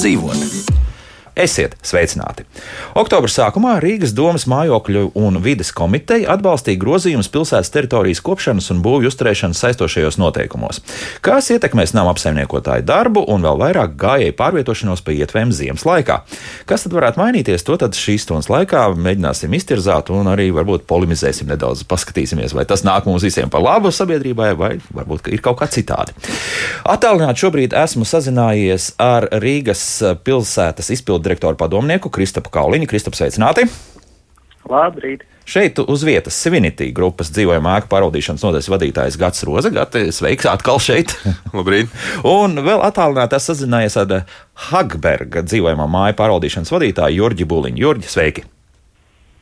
labāk dzīvot. Esiet sveicināti! Oktobra sākumā Rīgas domas mājokļu un vides komiteja atbalstīja grozījumus pilsētas teritorijas kopšanas un būvju uzturēšanas saistošajos noteikumos, kas ietekmēs nama apsaimniekotāju darbu un vēl vairāk gājēju pārvietošanos pa ietvēm ziemas laikā. Kas tad varētu mainīties, to tad šīs stundas laikā mēģināsim iztirzāt un arī varbūt polemizēsim nedaudz, paskatīsimies, vai tas nāk mums visiem par labu sabiedrībai, vai varbūt ir kaut kā citādi. Attālināt šobrīd esmu sazinājies ar Rīgas pilsētas izpildu direktoru padomnieku Kristapu Kauliņu. Kristap, sveicināti! Labrīt! Šeit uz vietas Svinitī grupas dzīvojamā ēku pārvaldīšanas nodaļas vadītājs Gats Roza. Gati, sveiks atkal šeit! Labrīt! Un vēl attālināti esmu sazinājies ar Hagberga dzīvojamā māju pārvaldīšanas vadītāju Jurģi Buliņu. Jurģi, sveiki!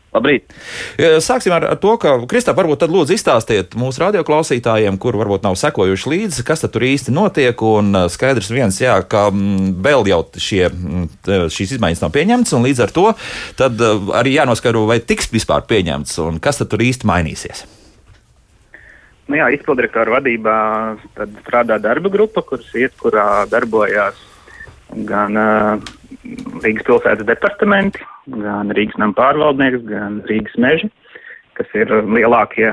Labrīt! Sāksim ar, to, ka Kristā, varbūt tad lūdzu izstāstiet mūsu radioklausītājiem, kur varbūt nav sekojuši līdzi, kas tur īsti notiek. Un skaidrs viens, jā, ka vēl jau šie, šīs izmaiņas nav pieņemtas, un līdz ar to tad arī jānoskaidro, vai tiks vispār pieņemts un kas tur īsti mainīsies. Nu jā, izpilddirektora vadībā strādā darba grupa, kuras iet, kurā darbojās gan uh, Rīgas pilsētas departamenti, gan Rīgas nama pārvaldnieks, gan Rīgas meži, kas ir lielākie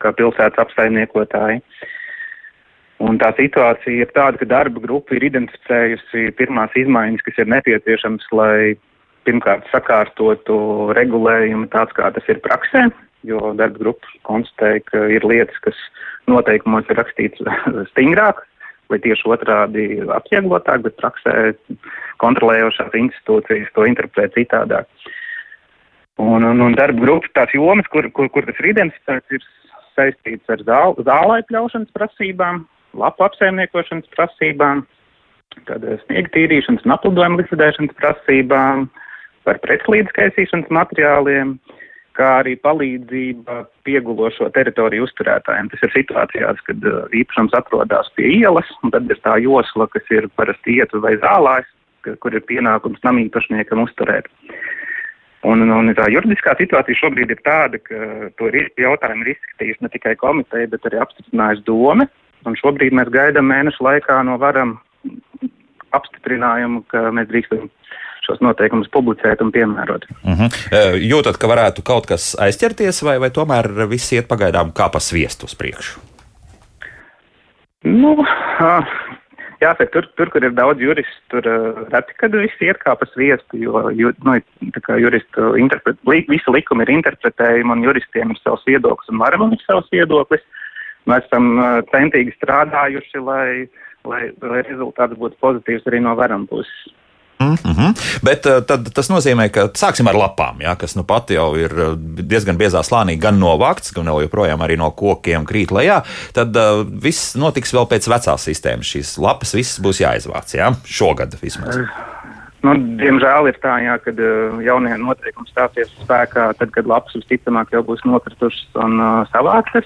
kā, pilsētas apsaimniekotāji. Un tā situācija ir tāda, ka darba grupa ir identificējusi pirmās izmaiņas, kas ir nepieciešamas, lai pirmkārt sakārtotu regulējumu tāds, kā tas ir praksē, jo darba grupa konstatēja, ka ir lietas, kas noteikumos ir rakstīts stingrāk, vai tieši otrādi apvieglotāk, bet praksē kontrolējošās institūcijas to interpretē citādāk. Un, un, un darba grupas tās jomas, kur, kur, kur tas identificēts, ir saistīts ar zāl, zālē pļaušanas prasībām, lapu apsaimniekošanas prasībām, tad sniega tīrīšanas un aplidojuma likvidēšanas prasībām, par pretslīdskaisīšanas materiāliem, uh, kā arī palīdzība piegulošo teritoriju uzturētājiem. Tas ir situācijās, kad uh, īpašums atrodas pie ielas, un tad ir tā josla, kas ir parasti ietu vai zālājs, kur ir pienākums nam īpašniekam uzturēt. Un, un tā juridiskā situācija šobrīd ir tāda, ka to jautājumu ir izskatījusi ne tikai komiteja, bet arī apstiprinājusi doma. Un šobrīd mēs gaidām mēnešu laikā no varam apstiprinājumu, ka mēs drīkstam šos noteikumus publicēt un piemērot. Uh mhm. -huh. Jūtat, ka varētu kaut kas aizķerties, vai, vai tomēr viss iet pagaidām kā pa sviestu uz priekšu? Nu, jāsaka, tur, tur, kur ir daudz juristu, tur reti, kad viss iet kā pa sviestu, jo ju, nu, juristu interpret, li, visi likumi ir interpretējumi un juristiem ir savs viedoklis un varam ir savs viedoklis. Mēs esam centīgi strādājuši, lai, lai, lai rezultāts būtu pozitīvs arī no varam puses. Mm -hmm. Bet uh, tad, tas nozīmē, ka sāksim ar lapām, ja, kas nu pat jau ir eh, diezgan biezā slānī, gan novākts, gan joprojām no kokiem krīt lejā. Tad uh, viss notiks vēl pēc vecās sistēmas. Šīs lapas visas būs jāizvāc ja, šogad vismaz. Nu, diemžēl ir tā, jā, uh, jaunie noteikumi stāsies spēkā, tad, kad lapas visticamāk jau būs nokritušas un uh, savāktas.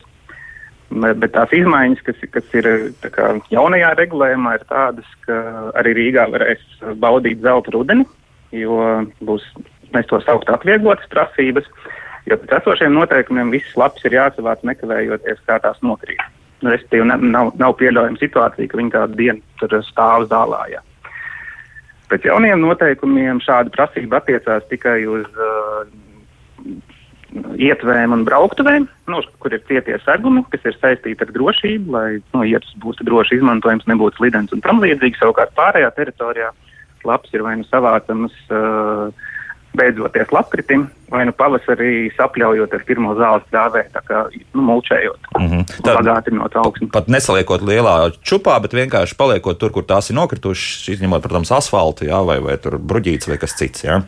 Bet tās izmaiņas, kas, kas ir kā, jaunajā regulējumā, ir tādas, ka arī Rīgā varēs baudīt zelta rudeni, jo būs, mēs to saukt atvieglotas prasības, jo pēc esošiem noteikumiem visas lapas ir jāsavāc nekavējoties, kā tās nokrīt. Nu, respektīvi, nav, nav pieļaujama situācija, ka viņi kādu dienu tur stāv zālā. Jā. Pēc jauniem noteikumiem šāda prasība attiecās tikai uz uh, ietvēm un brauktuvēm, nu, kur ir cietie segumi, kas ir saistīti ar drošību, lai nu, ietas būtu droši izmantojams, nebūtu slidens un tam līdzīgi. Savukārt pārējā teritorijā labs ir vai nu savācamas uh, beidzoties lapkritim, vai nu pavasarī sapļaujot ar pirmo zāles dāvēju, tā kā nu, mulčējot, mm -hmm. pagātinot augsni. Pat nesaliekot lielā čupā, bet vienkārši paliekot tur, kur tās ir nokritušas, izņemot, protams, asfaltu, jā, vai, vai tur bruģīts vai kas cits. Jā.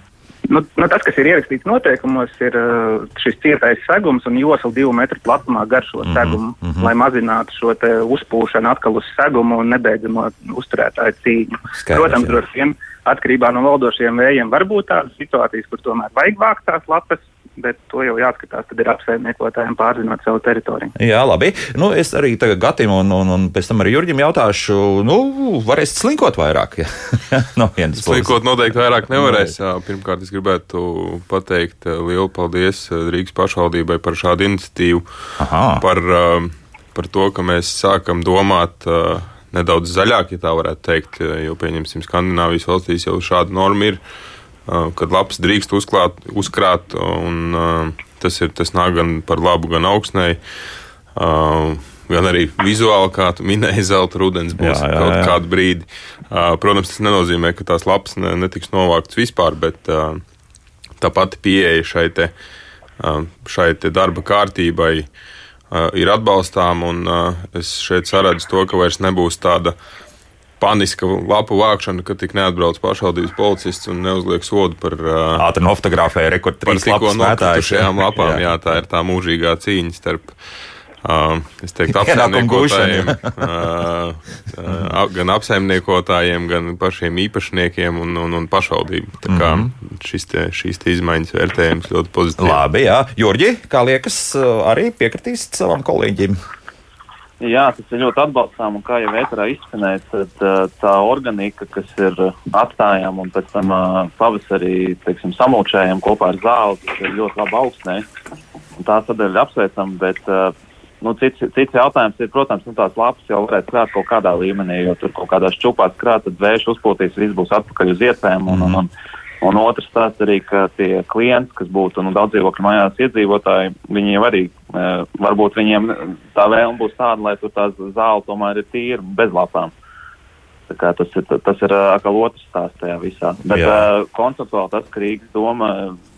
Nu, nu, tas, kas ir ierakstīts noteikumos, ir uh, šis cietais segums un josla divu metru platumā gar šo mm -hmm, segumu, mm -hmm. lai mazinātu šo uzpūšanu atkal uz segumu un nebeidzamo uzturētāju cīņu. Skaidrs, Protams, droši vien atkarībā no valdošiem vējiem var būt tādas situācijas, kur tomēr vajag vākt tās lapas, bet to jau jāskatās, tad ir apsaimniekotājiem pārzinot savu teritoriju. Jā, labi. Nu, es arī tagad Gatim un, un, un pēc tam arī Jurģim jautāšu, nu, varēs slinkot vairāk? no slinkot noteikti vairāk nevarēs. Jā, pirmkārt, es gribētu pateikt eh, lielu paldies eh, Rīgas pašvaldībai par šādu iniciatīvu. Aha. Par, eh, par to, ka mēs sākam domāt nedaudz zaļāki, ja tā varētu teikt. Jo, pieņemsim, Skandināvijas valstīs jau šāda norma ir, kad lapas drīkst uzklāt, uzkrāt, un tas, ir, tas nāk gan par labu, gan augsnei. Gan arī vizuāli, kā tu minēji, zelta rudens būs jā, jā, kaut jā. kādu brīdi. Protams, tas nenozīmē, ka tās lapas netiks novāktas vispār, bet tā pati pieeja šai, te, šai te darba kārtībai ir atbalstām, un es šeit saredzu to, ka vairs nebūs tāda paniska lapu vākšana, ka tik neatbrauc pašvaldības policists un neuzliek sodu par ātri nofotografēju rekordtrīs tikko nokritušajām lapām. jā. jā, tā ir tā mūžīgā cīņa starp Uh, es teiktu, apsaimniekotājiem, uh, gan apsaimniekotājiem, gan pašiem īpašniekiem un, un, un pašvaldību. Tā kā mm -hmm. šis te, šīs te izmaiņas vērtējums ļoti pozitīvi. Labi, jā. Jurģi, kā liekas, arī piekritīs savam kolēģim? Jā, tas ir ļoti atbalstām, un kā jau vētrā izskanēja, tad tā organika, kas ir atstājām un pēc tam pavasarī, teiksim, samulčējam kopā ar zāli, tas ir ļoti labi augstnē. Tā sadaļa apsveicam, bet Nu, cits, cits jautājums ir, protams, nu, tās lapas jau varētu krāt kaut kādā līmenī, jo tur kaut kādās čūpās krāt, tad vējš uzpūtīs, viss būs atpakaļ uz iepēm. Un, un, un, un otrs tāds arī, ka tie klienti, kas būtu nu, daudz dzīvokļu mājās iedzīvotāji, viņi jau arī, e, varbūt viņiem tā vēlme būs tāda, lai tur tās zāle tomēr ir tīra bez lapām. Tas ir, tas ir atkal otrs stāsts tajā visā. Bet uh, konceptuāli tas, ka Rīgas doma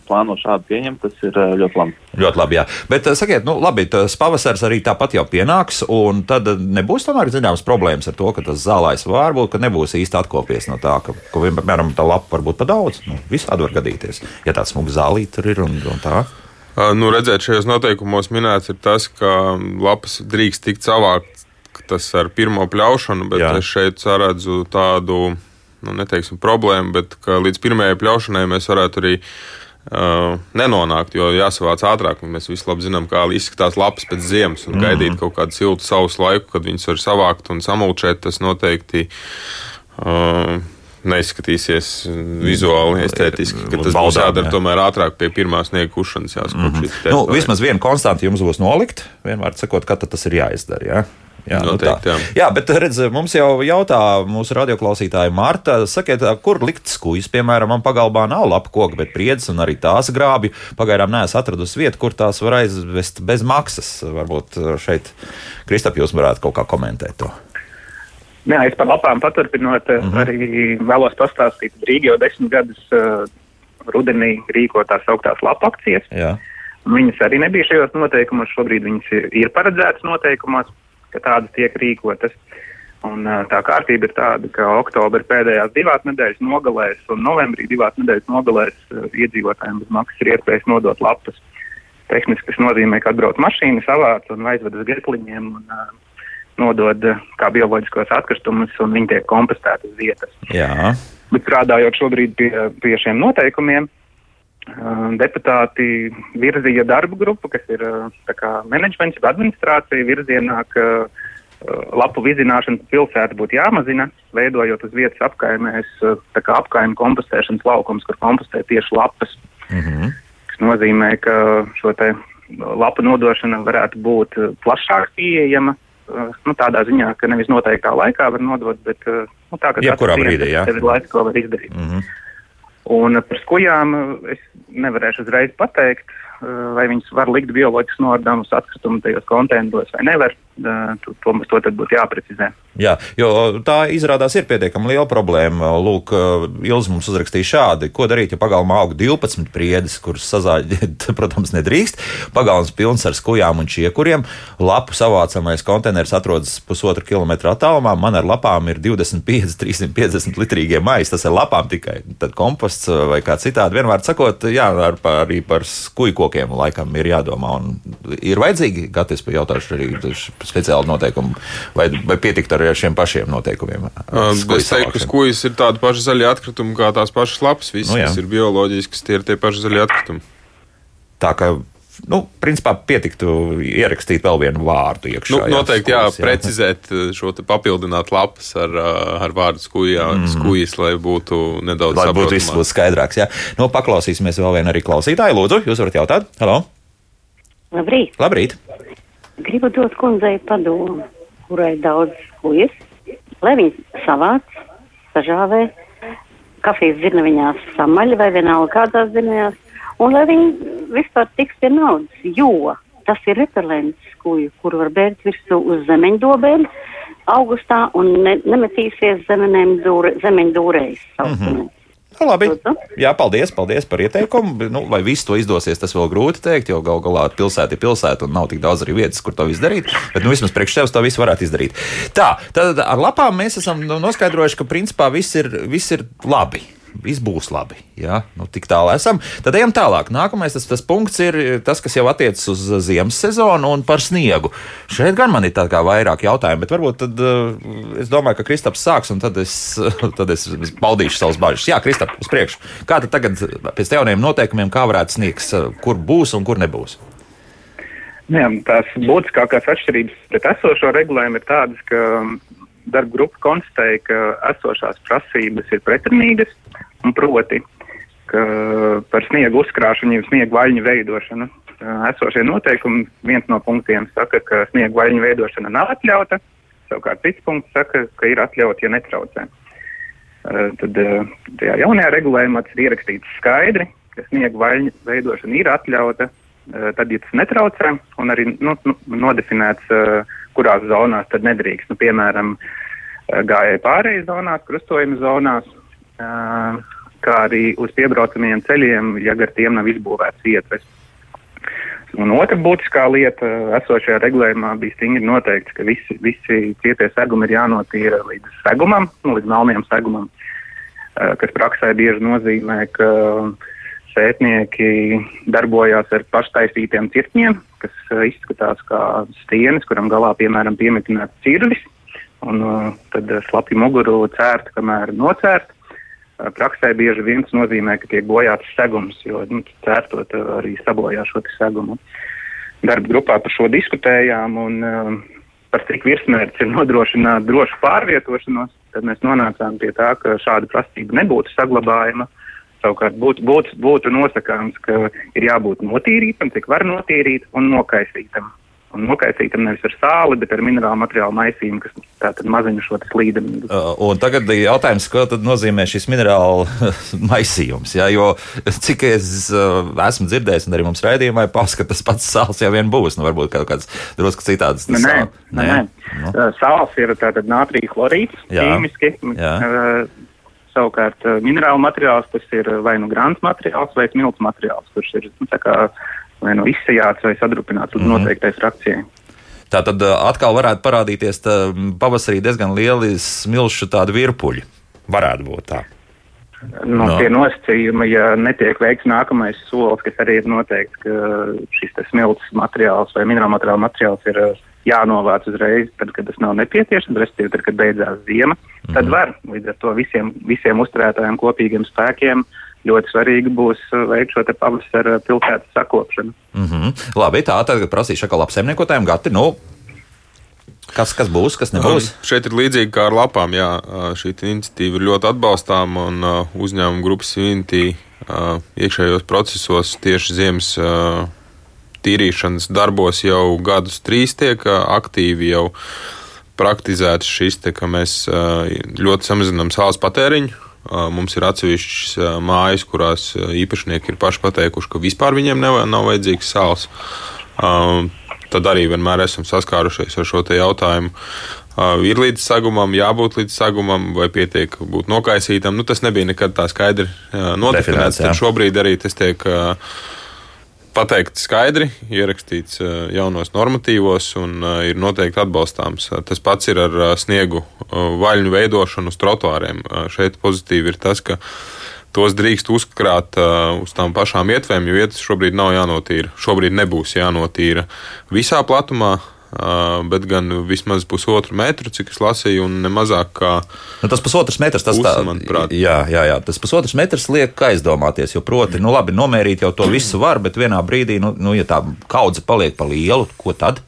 plāno šādu pieņemt, tas ir ļoti labi. Ļoti labi, jā. Bet sakiet, nu, labi, tas pavasars arī tāpat jau pienāks, un tad nebūs tomēr zināmas problēmas ar to, ka tas zālājs varbūt ka nebūs īsti atkopies no tā, ka, ka piemēram, tā lapa var būt pa daudz. Nu, visādi var gadīties, ja tāds smūgs zālīt tur ir un, un tā. Nu, redzēt, šajos noteikumos minēts ir tas, ka lapas drīkst tikt savākt tas ar pirmo pļaušanu, bet Jā. es šeit saredzu tādu, nu, neteiksim, problēmu, bet līdz pirmajai pļaušanai mēs varētu arī uh, nenonākt, jo jāsavāc ātrāk. Mēs visi labi zinām, kā izskatās lapas pēc ziemas, un mm gaidīt kaut kādu siltu sausu laiku, kad viņas var savākt un samulčēt. Tas noteikti uh, neizskatīsies vizuāli, estētiski, ka tas Baudām, būs jādara jā. tomēr ātrāk pie pirmā sniega kušanas. Jāskot, mm -hmm. nu, vismaz viena konstanta jums būs nolikt, vienmēr sakot, kad tas ir jāizdara. Jā? Jā, Noteikti, nu jā. jā, bet redz, mums jau jautā mūsu radioklausītāja Marta, sakiet, kur likt skujas, piemēram, man pagalbā nav lapa koka, bet priedzes un arī tās grābi. Pagaidām neesmu atradusi vietu, kur tās var aizvest bez maksas. Varbūt šeit Kristap jūs varētu kaut kā komentēt to. Jā, es par lapām paturpinot, mm -hmm. arī vēlos pastāstīt, ka Rīga jau desmit gadus uh, rudenī rīko tās augtās lapu akcijas. Jā. Viņas arī nebija šajos noteikumos, šobrīd viņas ir, ir paredzētas noteikumos ka tādas tiek rīkotas. Un, tā kārtība ir tāda, ka oktobra pēdējās divās nedēļas nogalēs un novembrī divās nedēļas nogalēs iedzīvotājiem bez maksas ir iespējas nodot lapas. Tehniski tas nozīmē, ka atbrauc mašīna, savāc un aizved uz getliņiem un uh, nodod uh, kā bioloģiskos atkritumus, un viņi tiek kompostēti uz vietas. Jā. Bet strādājot šobrīd pie, pie šiem noteikumiem, deputāti virzīja darbu grupu, kas ir menedžments, administrācija virzienā, ka lapu vizināšana pilsētā būtu jāmazina, veidojot uz vietas apkaimēs apkaimē kompostēšanas laukums, kur kompostē tieši lapas. Mm -hmm. Tas nozīmē, ka šo lapu nodošana varētu būt plašāk pieejama. Nu, tādā ziņā, ka nevis noteiktā laikā var nodot, bet nu, tā, ka jebkurā brīdī, jā. Ir laiks, ko var izdarīt. Mm -hmm. Un par skujām es nevarēšu uzreiz pateikt, vai viņas var likt bioloģiskus nodarījumus atkritumu tajos konteineros vai nevar. To, to, tad būtu jāprecizē. Jā, jo tā izrādās ir pietiekami liela problēma. Lūk, Ilzi mums uzrakstīja šādi, ko darīt, ja pagalmā aug 12 priedes, kuras sazāģēt, protams, nedrīkst. Pagalms pilns ar skujām un čiekuriem. Lapu savācamais konteiners atrodas pusotru kilometru attālumā. Man ar lapām ir 25, 350 litrīgie maisi. Tas ir lapām tikai. Tad komposts vai kā citādi. Vienmēr sakot, jā, ar, arī par skuju kokiem laikam ir jādomā. Un ir vajadzīgi, Gatis, pajautāšu arī speciāli noteikumi, vai, vai pietikt ar šiem pašiem noteikumiem? Es teiktu, ka skujas ir tādi paši zaļie atkritumi kā tās pašas lapas. Viss, nu, jā. kas ir bioloģisks, tie ir tie paši zaļie atkritumi. Tā kā nu, principā pietiktu ierakstīt vēl vienu vārdu iekšā. Nu, noteikti, jā, skujas, jā, precizēt šo papildināt lapas ar, ar vārdu skujā, mm skujas, lai būtu nedaudz lai būtu viss būtu skaidrāks. Jā. Nu, paklausīsimies vēl vienu arī klausītāju. Lūdzu, jūs varat jautāt? Halo! Labrīt! Labrīt. Gribu dot kundzei padomu, kurai daudz hujas, lai viņi savāc, sažāvē, kafijas zirneviņās samaļ vai vienalga kādās zirnējās, un lai viņi vispār tiks pie naudas, jo tas ir repelents, kuju, kuru var bērt virsū uz zemeņdobēm augustā un ne, nemetīsies zemeņdūrējas. Mm -hmm. Nu, labi. Jā, paldies, paldies par ieteikumu. Nu, vai viss to izdosies, tas vēl grūti pateikt, jo gal galā pilsēta ir pilsēta un nav tik daudz arī vietas, kur to izdarīt. Bet nu, vismaz priekš sevis to visu varētu izdarīt. Tā, tad ar lapām mēs esam noskaidrojuši, ka principā viss ir, viss ir labi viss būs labi. Ja? Nu, tik tālu esam. Tad ejam tālāk. Nākamais tas, tas punkts ir tas, kas jau attiecas uz ziemas sezonu un par sniegu. Šeit gan man ir vairāk jautājumu, bet varbūt tad, uh, es domāju, ka Kristaps sāks un tad es, tad es paudīšu savas bažas. Jā, Kristap, uz priekšu. Kā tad tagad pēc jauniem noteikumiem, kā varētu sniegs, kur būs un kur nebūs? Nu jā, tās būtiskākās atšķirības pret esošo regulējumu ir tādas, ka darba grupa konstatēja, ka esošās prasības ir pretrunīgas, un proti, par sniegu uzkrāšanu, jau sniegu vaļņu veidošanu esošie noteikumi, viens no punktiem saka, ka sniegu vaļņu veidošana nav atļauta, savukārt cits punkts saka, ka ir atļauta, ja netraucē. Tad tajā jaunajā regulējumā tas ir ierakstīts skaidri, ka sniegu vaļņu veidošana ir atļauta, tad, ja tas netraucē, un arī nu, nu, nodefinēts, kurās zonās tad nedrīkst. Nu, piemēram, gājēji pārējais zonās, krustojuma zonās, kā arī uz piebraucamajiem ceļiem, ja gar tiem nav izbūvēts ietves. Un otra būtiskā lieta esošajā regulējumā bija stingri noteikts, ka visi, visi cietie segumi ir jānotīra līdz segumam, nu, līdz melniem segumam, kas praksē bieži nozīmē, ka pētnieki darbojās ar paštaisītiem cirtņiem, kas izskatās kā stienes, kuram galā, piemēram, piemetināts cirvis, un tad slapju muguru cērt, kamēr nocērt. Praksē bieži vien tas nozīmē, ka tiek bojāts segums, jo nu, cērtot arī sabojā šo segumu. Darba grupā par šo diskutējām un um, par cik virsmērķis ir nodrošināt drošu pārvietošanos, tad mēs nonācām pie tā, ka šāda prasība nebūtu saglabājama. Savukārt būtu, būtu, būtu nosakāms, ka ir jābūt notīrītam, cik var notīrīt un nokaisītam un nokaisītam nevis ar sāli, bet ar minerālu materiālu maisījumu, kas tātad mazina šo slīdeni. Un tagad ir jautājums, ko tad nozīmē šis minerālu maisījums? Jā, jo cik es esmu dzirdējis, un arī mums raidījumā pausa, ka tas pats sāls jau vien būs, nu varbūt kaut kāds drusku citāds. Nē, nē, nē. nē. Nu. Sāls ir tātad nātrija chlorīds, ķīmiski. Jā. Uh, Savukārt minerālu materiāls tas ir vai nu grāns materiāls vai smilts materiāls, kurš ir nu, tā kā vai nu izsajāts vai sadrupināts līdz mm -hmm. noteiktai frakcijai. Tā tad atkal varētu parādīties pavasarī diezgan lieli smilšu virpuļi. Varētu būt tā. Nu, no. Tie nosacījumi, ja netiek veikts nākamais solis, kas arī ir noteikts, ka šis smilts materiāls vai minerāla materiāla materiāls ir jānovāc uzreiz, tad, kad tas nav nepieciešams, respektīvi, tad, kad beidzās ziema, mm tad var līdz ar to visiem, visiem uzturētājiem kopīgiem spēkiem uh, ļoti svarīgi būs uh, veikt šo pavasara pilsētas sakopšanu. Mm -hmm. Labi, tā tagad prasīšu atkal apsaimniekotājiem gati. Nu. Kas, kas būs, kas nebūs? Um, šeit ir līdzīgi kā ar lapām. Jā, uh, šī iniciatīva ir ļoti atbalstāma un uh, uzņēmuma grupas Vinti uh, iekšējos procesos tieši ziemas uh, tīrīšanas darbos jau gadus trīs tiek uh, aktīvi jau praktizēts šis, te, ka mēs ļoti samazinām sāls patēriņu Mums ir atsevišķas mājas, kurās īpašnieki ir paši pateikuši, ka vispār viņiem nav, nav vajadzīgs sāls. Tad arī vienmēr esam saskārušies ar šo jautājumu. Ir līdz sagumam, jābūt līdz sagumam, vai pietiek būt nokaisītam. Nu, tas nebija nekad tā skaidri nodefinēts. Šobrīd arī tas tiek pateikt skaidri, ierakstīts eh, jaunos normatīvos un eh, ir noteikti atbalstāms. Tas pats ir ar eh, sniegu vaļņu veidošanu uz trotuāriem. Šeit pozitīvi ir tas, ka tos drīkst uzkrāt uz tām pašām ietvēm, jo vietas šobrīd nav jānotīra. Šobrīd nebūs jānotīra visā platumā, bet gan vismaz pusotru metru, cik es lasīju, un ne mazāk kā. Nu, tas pusotrs metrs, tas tā, manuprāt. Jā, jā, jā, tas pusotrs metrs liek aizdomāties, jo proti, nu labi, nomērīt jau to visu var, bet vienā brīdī, nu, nu ja tā kaudze paliek pa lielu, ko tad?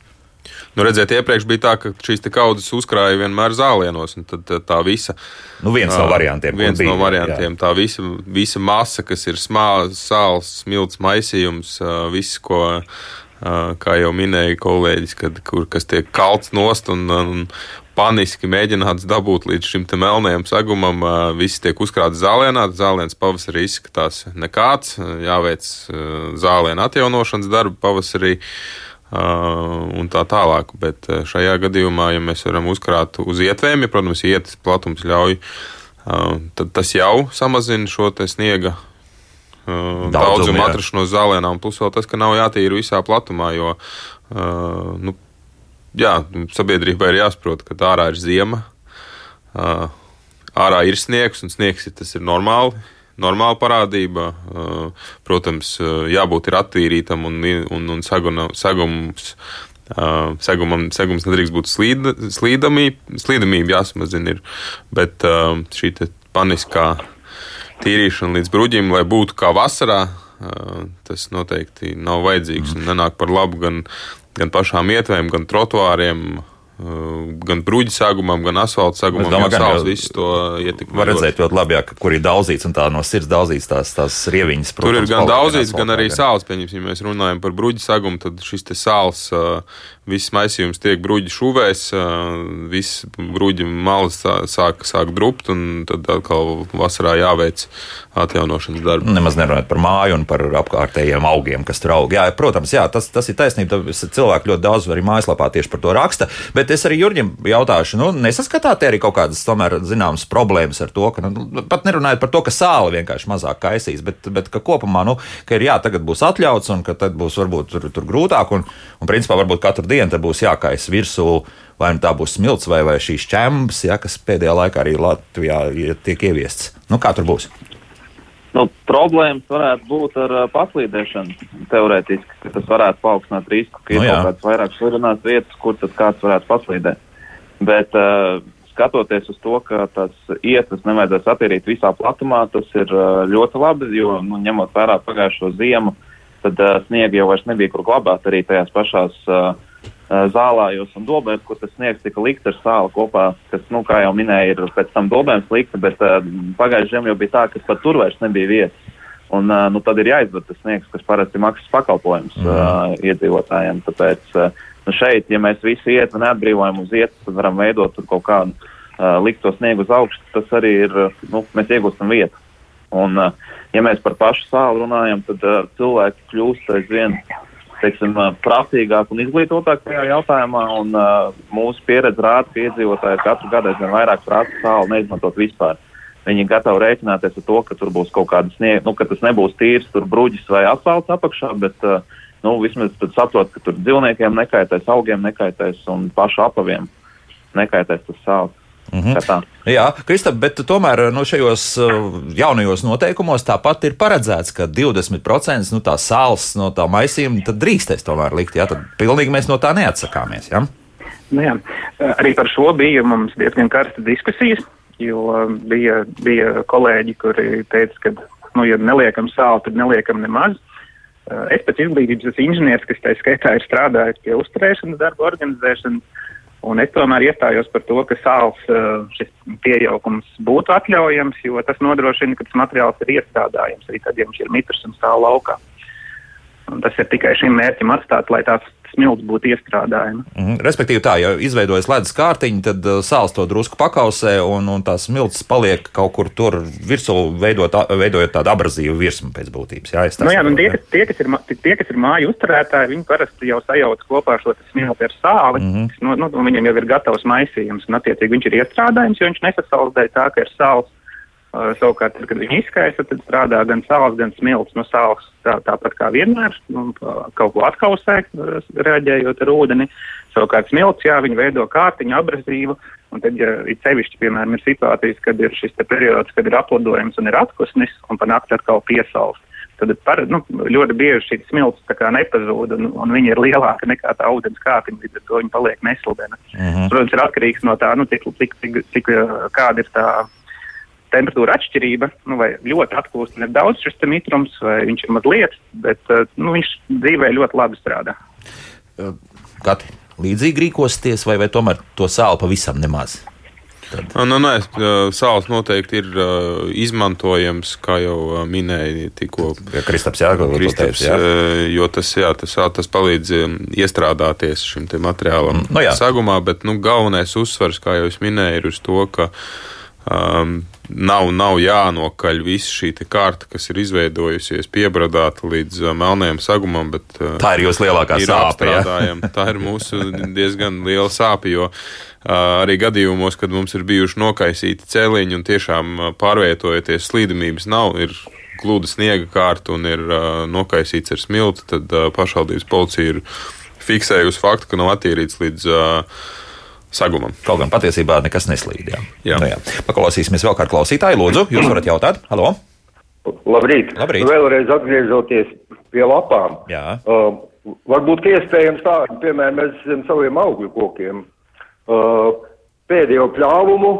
Nu, redziet, iepriekš bija tā, ka šīs kaudzes uzkrāja vienmēr zālienos, tad tā visa. Nu, viens no variantiem. Viens bija, no variantiem. Jā. Tā visa, visa masa, kas ir smāls, sāls, smilts, maisījums, viss, ko kā jau minēja kolēģis, kad, kur, kas tiek kalts nost un, un paniski mēģināts dabūt līdz šim melnajam sagumam. Viss tiek uzkrāts zālienā, zālienas pavasarī izskatās nekāds, jāveic zālienu atjaunošanas darbi pavasarī. Un tā tālāk. Bet šajā gadījumā, ja mēs varam uzkrāt uz ietvēm, ja, protams, ietas platums ļauj, tad tas jau samazina šo sniega daudzumu, daudzumu atrašanos zālēnā, un plus vēl tas, ka nav jātīra visā platumā, jo nu, jā, sabiedrībai ir jāsaprot, ka ārā ir ziema, ārā ir sniegs, un sniegs tas ir normāli. Normāla parādība. Protams, jābūt ir attīrītam un, un, un saguna, sagums segumam, segums nedrīkst būt slīda, slīdamība, slīdamība jāsamazina, ir, bet šī paniskā tīrīšana līdz bruģim, lai būtu kā vasarā, tas noteikti nav vajadzīgs un nenāk par labu gan, gan pašām ietvēm, gan trotuāriem. Gan bruģi sāgumam, gan asfaltam sāgumam, domāju, gan sāls visu to ietekmē. Var redzēt ļoti labi, jā, kur ir daudzīts un tā no sirds daudzīts tās, tās rieviņas. Protams, Tur ir gan daudzīts, gan arī sāls. Pieņemsim, ja mēs runājam par bruģi sāgumu, tad šis sāls viss maisījums tiek bruģi šuvēs, viss bruģi malas sāk, sāk drupt, un tad atkal vasarā jāveic atjaunošanas darbi. Nemaz nerunājot par māju un par apkārtējiem augiem, kas tur aug. Jā, protams, jā, tas, tas ir taisnība. Cilvēki ļoti daudz arī mājaslapā tieši par to raksta. Bet es arī Jurģim jautāšu, nu, nesaskatāt arī kaut kādas, tomēr, zināmas problēmas ar to, ka, nu, pat nerunājot par to, ka sāla vienkārši mazāk kaisīs, bet, bet ka kopumā, nu, ka ir jā, tagad būs atļauts un ka tad būs varbūt tur, tur grūtāk un, un principā varbūt katru dienu dienu būs jākais virsū. Vai nu tā būs smilts vai, vai šīs čembas, ja, kas pēdējā laikā arī Latvijā tiek ieviests. Nu, kā tur būs? Nu, problēmas varētu būt ar uh, paslīdēšanu. Teorētiski tas varētu paaugstināt risku, ka nu, ir kaut kādas vairāk slidinās vietas, kur tad kāds varētu paslīdēt. Bet uh, skatoties uz to, ka tas ietves nevajadzēs attīrīt visā platumā, tas ir uh, ļoti labi, jo nu, ņemot vērā pagājušo ziemu, tad uh, sniega jau vairs nebija kur glabāt arī tajās pašās uh, zālājos un dobēs, kur tas sniegs tika likts ar sāli kopā, kas, nu, kā jau minēja, ir pēc tam dobēm slikta, bet uh, pagājušajā ziemā jau bija tā, ka pat tur vairs nebija vietas. Un, uh, nu, tad ir jāizved tas sniegs, kas parasti maksas pakalpojums mm. uh, iedzīvotājiem. Tāpēc uh, nu, šeit, ja mēs visi iet un neatbrīvojam uz vietas, tad varam veidot kaut kādu uh, likt to sniegu uz augšu. Tas arī ir, nu, mēs iegūstam vietu. Un, uh, ja mēs par pašu sāli runājam, tad uh, cilvēki kļūst aizvien teiksim, prasīgāk un izglītotāk šajā jautājumā. Un, uh, mūsu pieredze rāda, ka iedzīvotāji katru gadu aizvien vairāk prasa sāli neizmantot vispār. Viņi ir gatavi rēķināties ar to, ka tur būs kaut kāda sniega, nu, ka tas nebūs tīrs bruģis vai asfalts apakšā, bet uh, nu, vismaz saprot, ka tur dzīvniekiem nekaitēs, augiem nekaitēs un pašu apaviem nekaitēs tas sāls. Mm -hmm. Jā, Kristap, bet tomēr nu, šajos uh, jaunajos noteikumos tāpat ir paredzēts, ka 20% nu, tā sāls no tā maisījuma drīkstēs tomēr likt. Jā, tad pilnīgi mēs no tā neatsakāmies. Jā? Nu, jā. Arī par šo bija mums diezgan karsta diskusijas, jo bija, bija kolēģi, kuri teica, ka, nu, ja neliekam sāli, tad neliekam nemaz. Es pēc izglītības esmu inženieris, kas tā skaitā ir strādājis pie uzturēšanas darba organizēšanas. Un es tomēr iestājos par to, ka sāls eh, šis piejaukums būtu atļaujams, jo tas nodrošina, ka tas materiāls ir iestrādājams arī tad, ja viņš ir mitrs un stāv laukā. Un tas ir tikai šim mērķim atstāts, lai tās smilts būtu iestrādājama. Mm -hmm. Respektīvi, tā, ja izveidojas ledus kārtiņa, tad uh, sāls to drusku pakausē, un, un tās smilts paliek kaut kur tur virsū, veidot, veidojot tādu abrazīvu virsmu pēc būtības. Jā, nu, jā, tie, kas, tie, kas ir, tie, kas ir māju uzturētāji, viņi parasti jau sajauc kopā šo smilti ar sāli. Mm -hmm. nu, nu, viņam jau ir gatavs maisījums, un attiecīgi viņš ir iestrādājams, jo viņš nesasaldē tā, ka ir sāls savukārt, tad, kad viņi izkaisa, tad strādā gan sāls, gan smilts. No sāls tā, tāpat kā vienmēr, nu, kaut ko atkausē, reaģējot ar ūdeni. Savukārt smilts, jā, viņi veido kārtiņu, abrazīvu. Un tad, ja ir sevišķi, piemēram, ir situācijas, kad ir šis periods, kad ir aplidojums un ir atkusnis, un panākt atkal piesaust. Tad par, nu, ļoti bieži šī smilts nepazūd, un, un viņa ir lielāka nekā tā ūdens kāpiņa, līdz ar to viņa paliek nesludena. Uh mhm. -huh. Protams, ir atkarīgs no tā, nu, cik, cik, cik, cik kāda ir tā temperatūra atšķirība, nu, vai ļoti atklūst nedaudz šis mitrums, vai viņš ir mazliet, bet eh, nu, viņš dzīvē ļoti labi strādā. Kati, līdzīgi rīkosties, vai, vai tomēr to sāli pavisam nemaz? Tad... Nu, nē, sāls noteikti ir uh, izmantojams, kā jau uh, minēja tikko. Ja Kristaps, jā, Kristaps, jā. jo tas, jā, tas, tas palīdz iestrādāties šim materiālam mm, no nu jā. sagumā, bet nu, galvenais uzsvars, kā jau es minēju, ir uz to, ka um, nav, nav jānokaļ visa šī kārta, kas ir izveidojusies, piebradāta līdz uh, melnējam sagumam. Bet, uh, tā ir jūsu lielākā ir sāpe. tā ir mūsu diezgan liela sāpe, jo uh, arī gadījumos, kad mums ir bijuši nokaisīti cēliņi un tiešām pārvietojoties slīdamības nav, ir glūda sniega kārta un ir uh, nokaisīts ar smilti, tad uh, pašvaldības policija ir fiksējusi faktu, ka nav attīrīts līdz uh, sagumam. Kaut gan patiesībā nekas neslīd. Jā. Jā. Nu, jā. Paklausīsimies vēl kādu klausītāju. Lūdzu, jūs varat jautāt. Halo! Labrīt! Labrīt. Vēlreiz atgriežoties pie lapām. Jā. Uh, varbūt iespējams tā, piemēram, mēs zem saviem augļu kokiem uh, pēdējo pļāvumu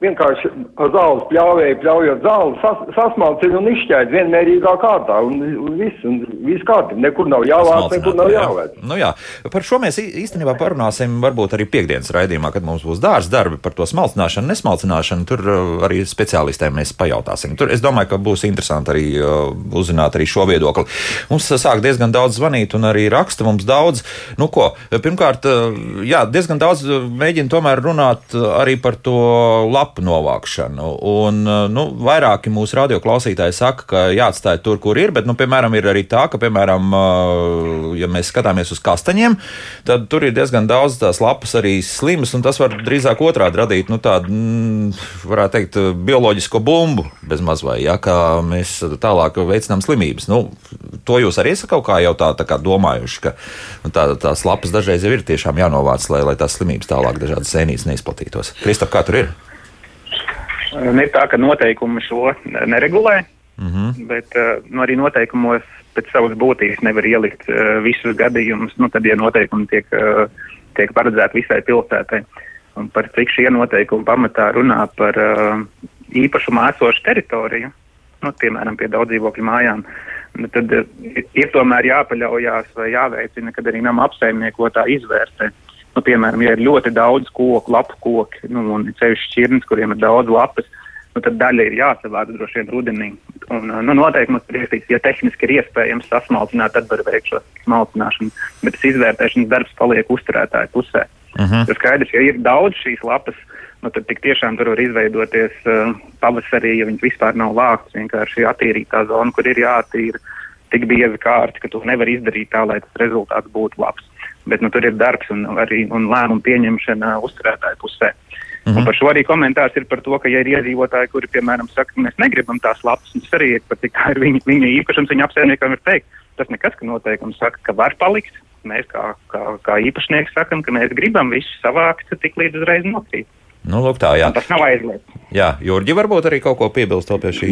vienkārši ar zāles pļāvēju, pļaujot zāli, sas, sasmalcina un izšķēd vienmērīgā kārtā. Un, un viss, un viss kārtībā. Nekur nav jāvāc, nekur nav jāvāc. Nu, jā. Par šo mēs īstenībā parunāsim varbūt arī piekdienas raidījumā, kad mums būs dārza darbi par to smalcināšanu, nesmalcināšanu. Tur uh, arī speciālistiem mēs pajautāsim. Tur es domāju, ka būs interesanti arī uh, uzzināt arī šo viedokli. Mums sāk diezgan daudz zvanīt un arī raksta mums daudz. Nu, ko? Pirmkārt, uh, jā, diezgan daudz mēģina tomēr runāt arī par to labu lapu novākšanu. Un, eh, nu, vairāki mūsu radioklausītāji saka, ka jāatstāj tur, kur ir, bet, nu, piemēram, ir arī tā, ka, piemēram, eh, ja mēs skatāmies uz kastaņiem, tad tur ir diezgan daudz tās lapas arī slimas, un tas var drīzāk otrādi radīt, nu, tādu, mm, varētu teikt, bioloģisko bumbu bez mazvai, ja, kā mēs tālāk veicinām slimības. Nu, to jūs arī esat kaut kā jau tā, tā kā domājuši, ka nu, tā, tās lapas dažreiz jau ir tiešām jānovāc, lai, lai tās slimības tālāk dažādas sēnītes neizplatītos. Kristap, kā tur ir? Un ir tā, ka noteikumi šo neregulē, mm -hmm. bet nu, arī noteikumos pēc savas būtības nevar ielikt uh, visus gadījumus. Nu, tad, ja noteikumi tiek, uh, tiek paredzēti visai pilsētai, un par cik šie noteikumi pamatā runā par uh, īpašumā esošu teritoriju, nu, piemēram, pie daudz dzīvokļu mājām, nu, tad uh, ir tomēr jāpaļaujās vai jāveicina, kad arī nama apsaimniekotā izvērtē. Nu, piemēram, ja ir ļoti daudz koku, lapu koku, nu, un ceļš šķirnes, kuriem ir daudz lapas, nu, tad daļa ir jāsavāc droši vien rudenī. Un, nu, noteikti mums ir iespējams, ja tehniski ir iespējams sasmalcināt, tad var veikt šo smalcināšanu, bet tas izvērtēšanas darbs paliek uzturētāju pusē. Uh. -huh. Tas skaidrs, ja ir daudz šīs lapas, nu, tad tiešām tur var izveidoties uh, pavasarī, ja viņas vispār nav vāktas, vienkārši attīrītā zona, kur ir jāattīra tik bieza kārta, ka to nevar izdarīt tā, lai tas rezultāts būtu labs bet nu, tur ir darbs un, arī, un lēmumu pieņemšana uzturētāju pusē. Mm -hmm. Un par šo arī komentārs ir par to, ka, ja ir iedzīvotāji, kuri, piemēram, saka, ka mēs negribam tās lapas, tas arī ir cik tā ir viņa, viņa īpašums, viņa apsaimniekam ir teikt. Tas nekas, ka noteikums saka, ka var palikt. Mēs kā, kā, kā īpašnieki sakam, ka mēs gribam visu savākt, tik līdz uzreiz nokrīt. Nu, lūk, tā, jā. Un tas nav aizliegts. Jā, Jurģi, varbūt arī kaut ko piebilst pie šī.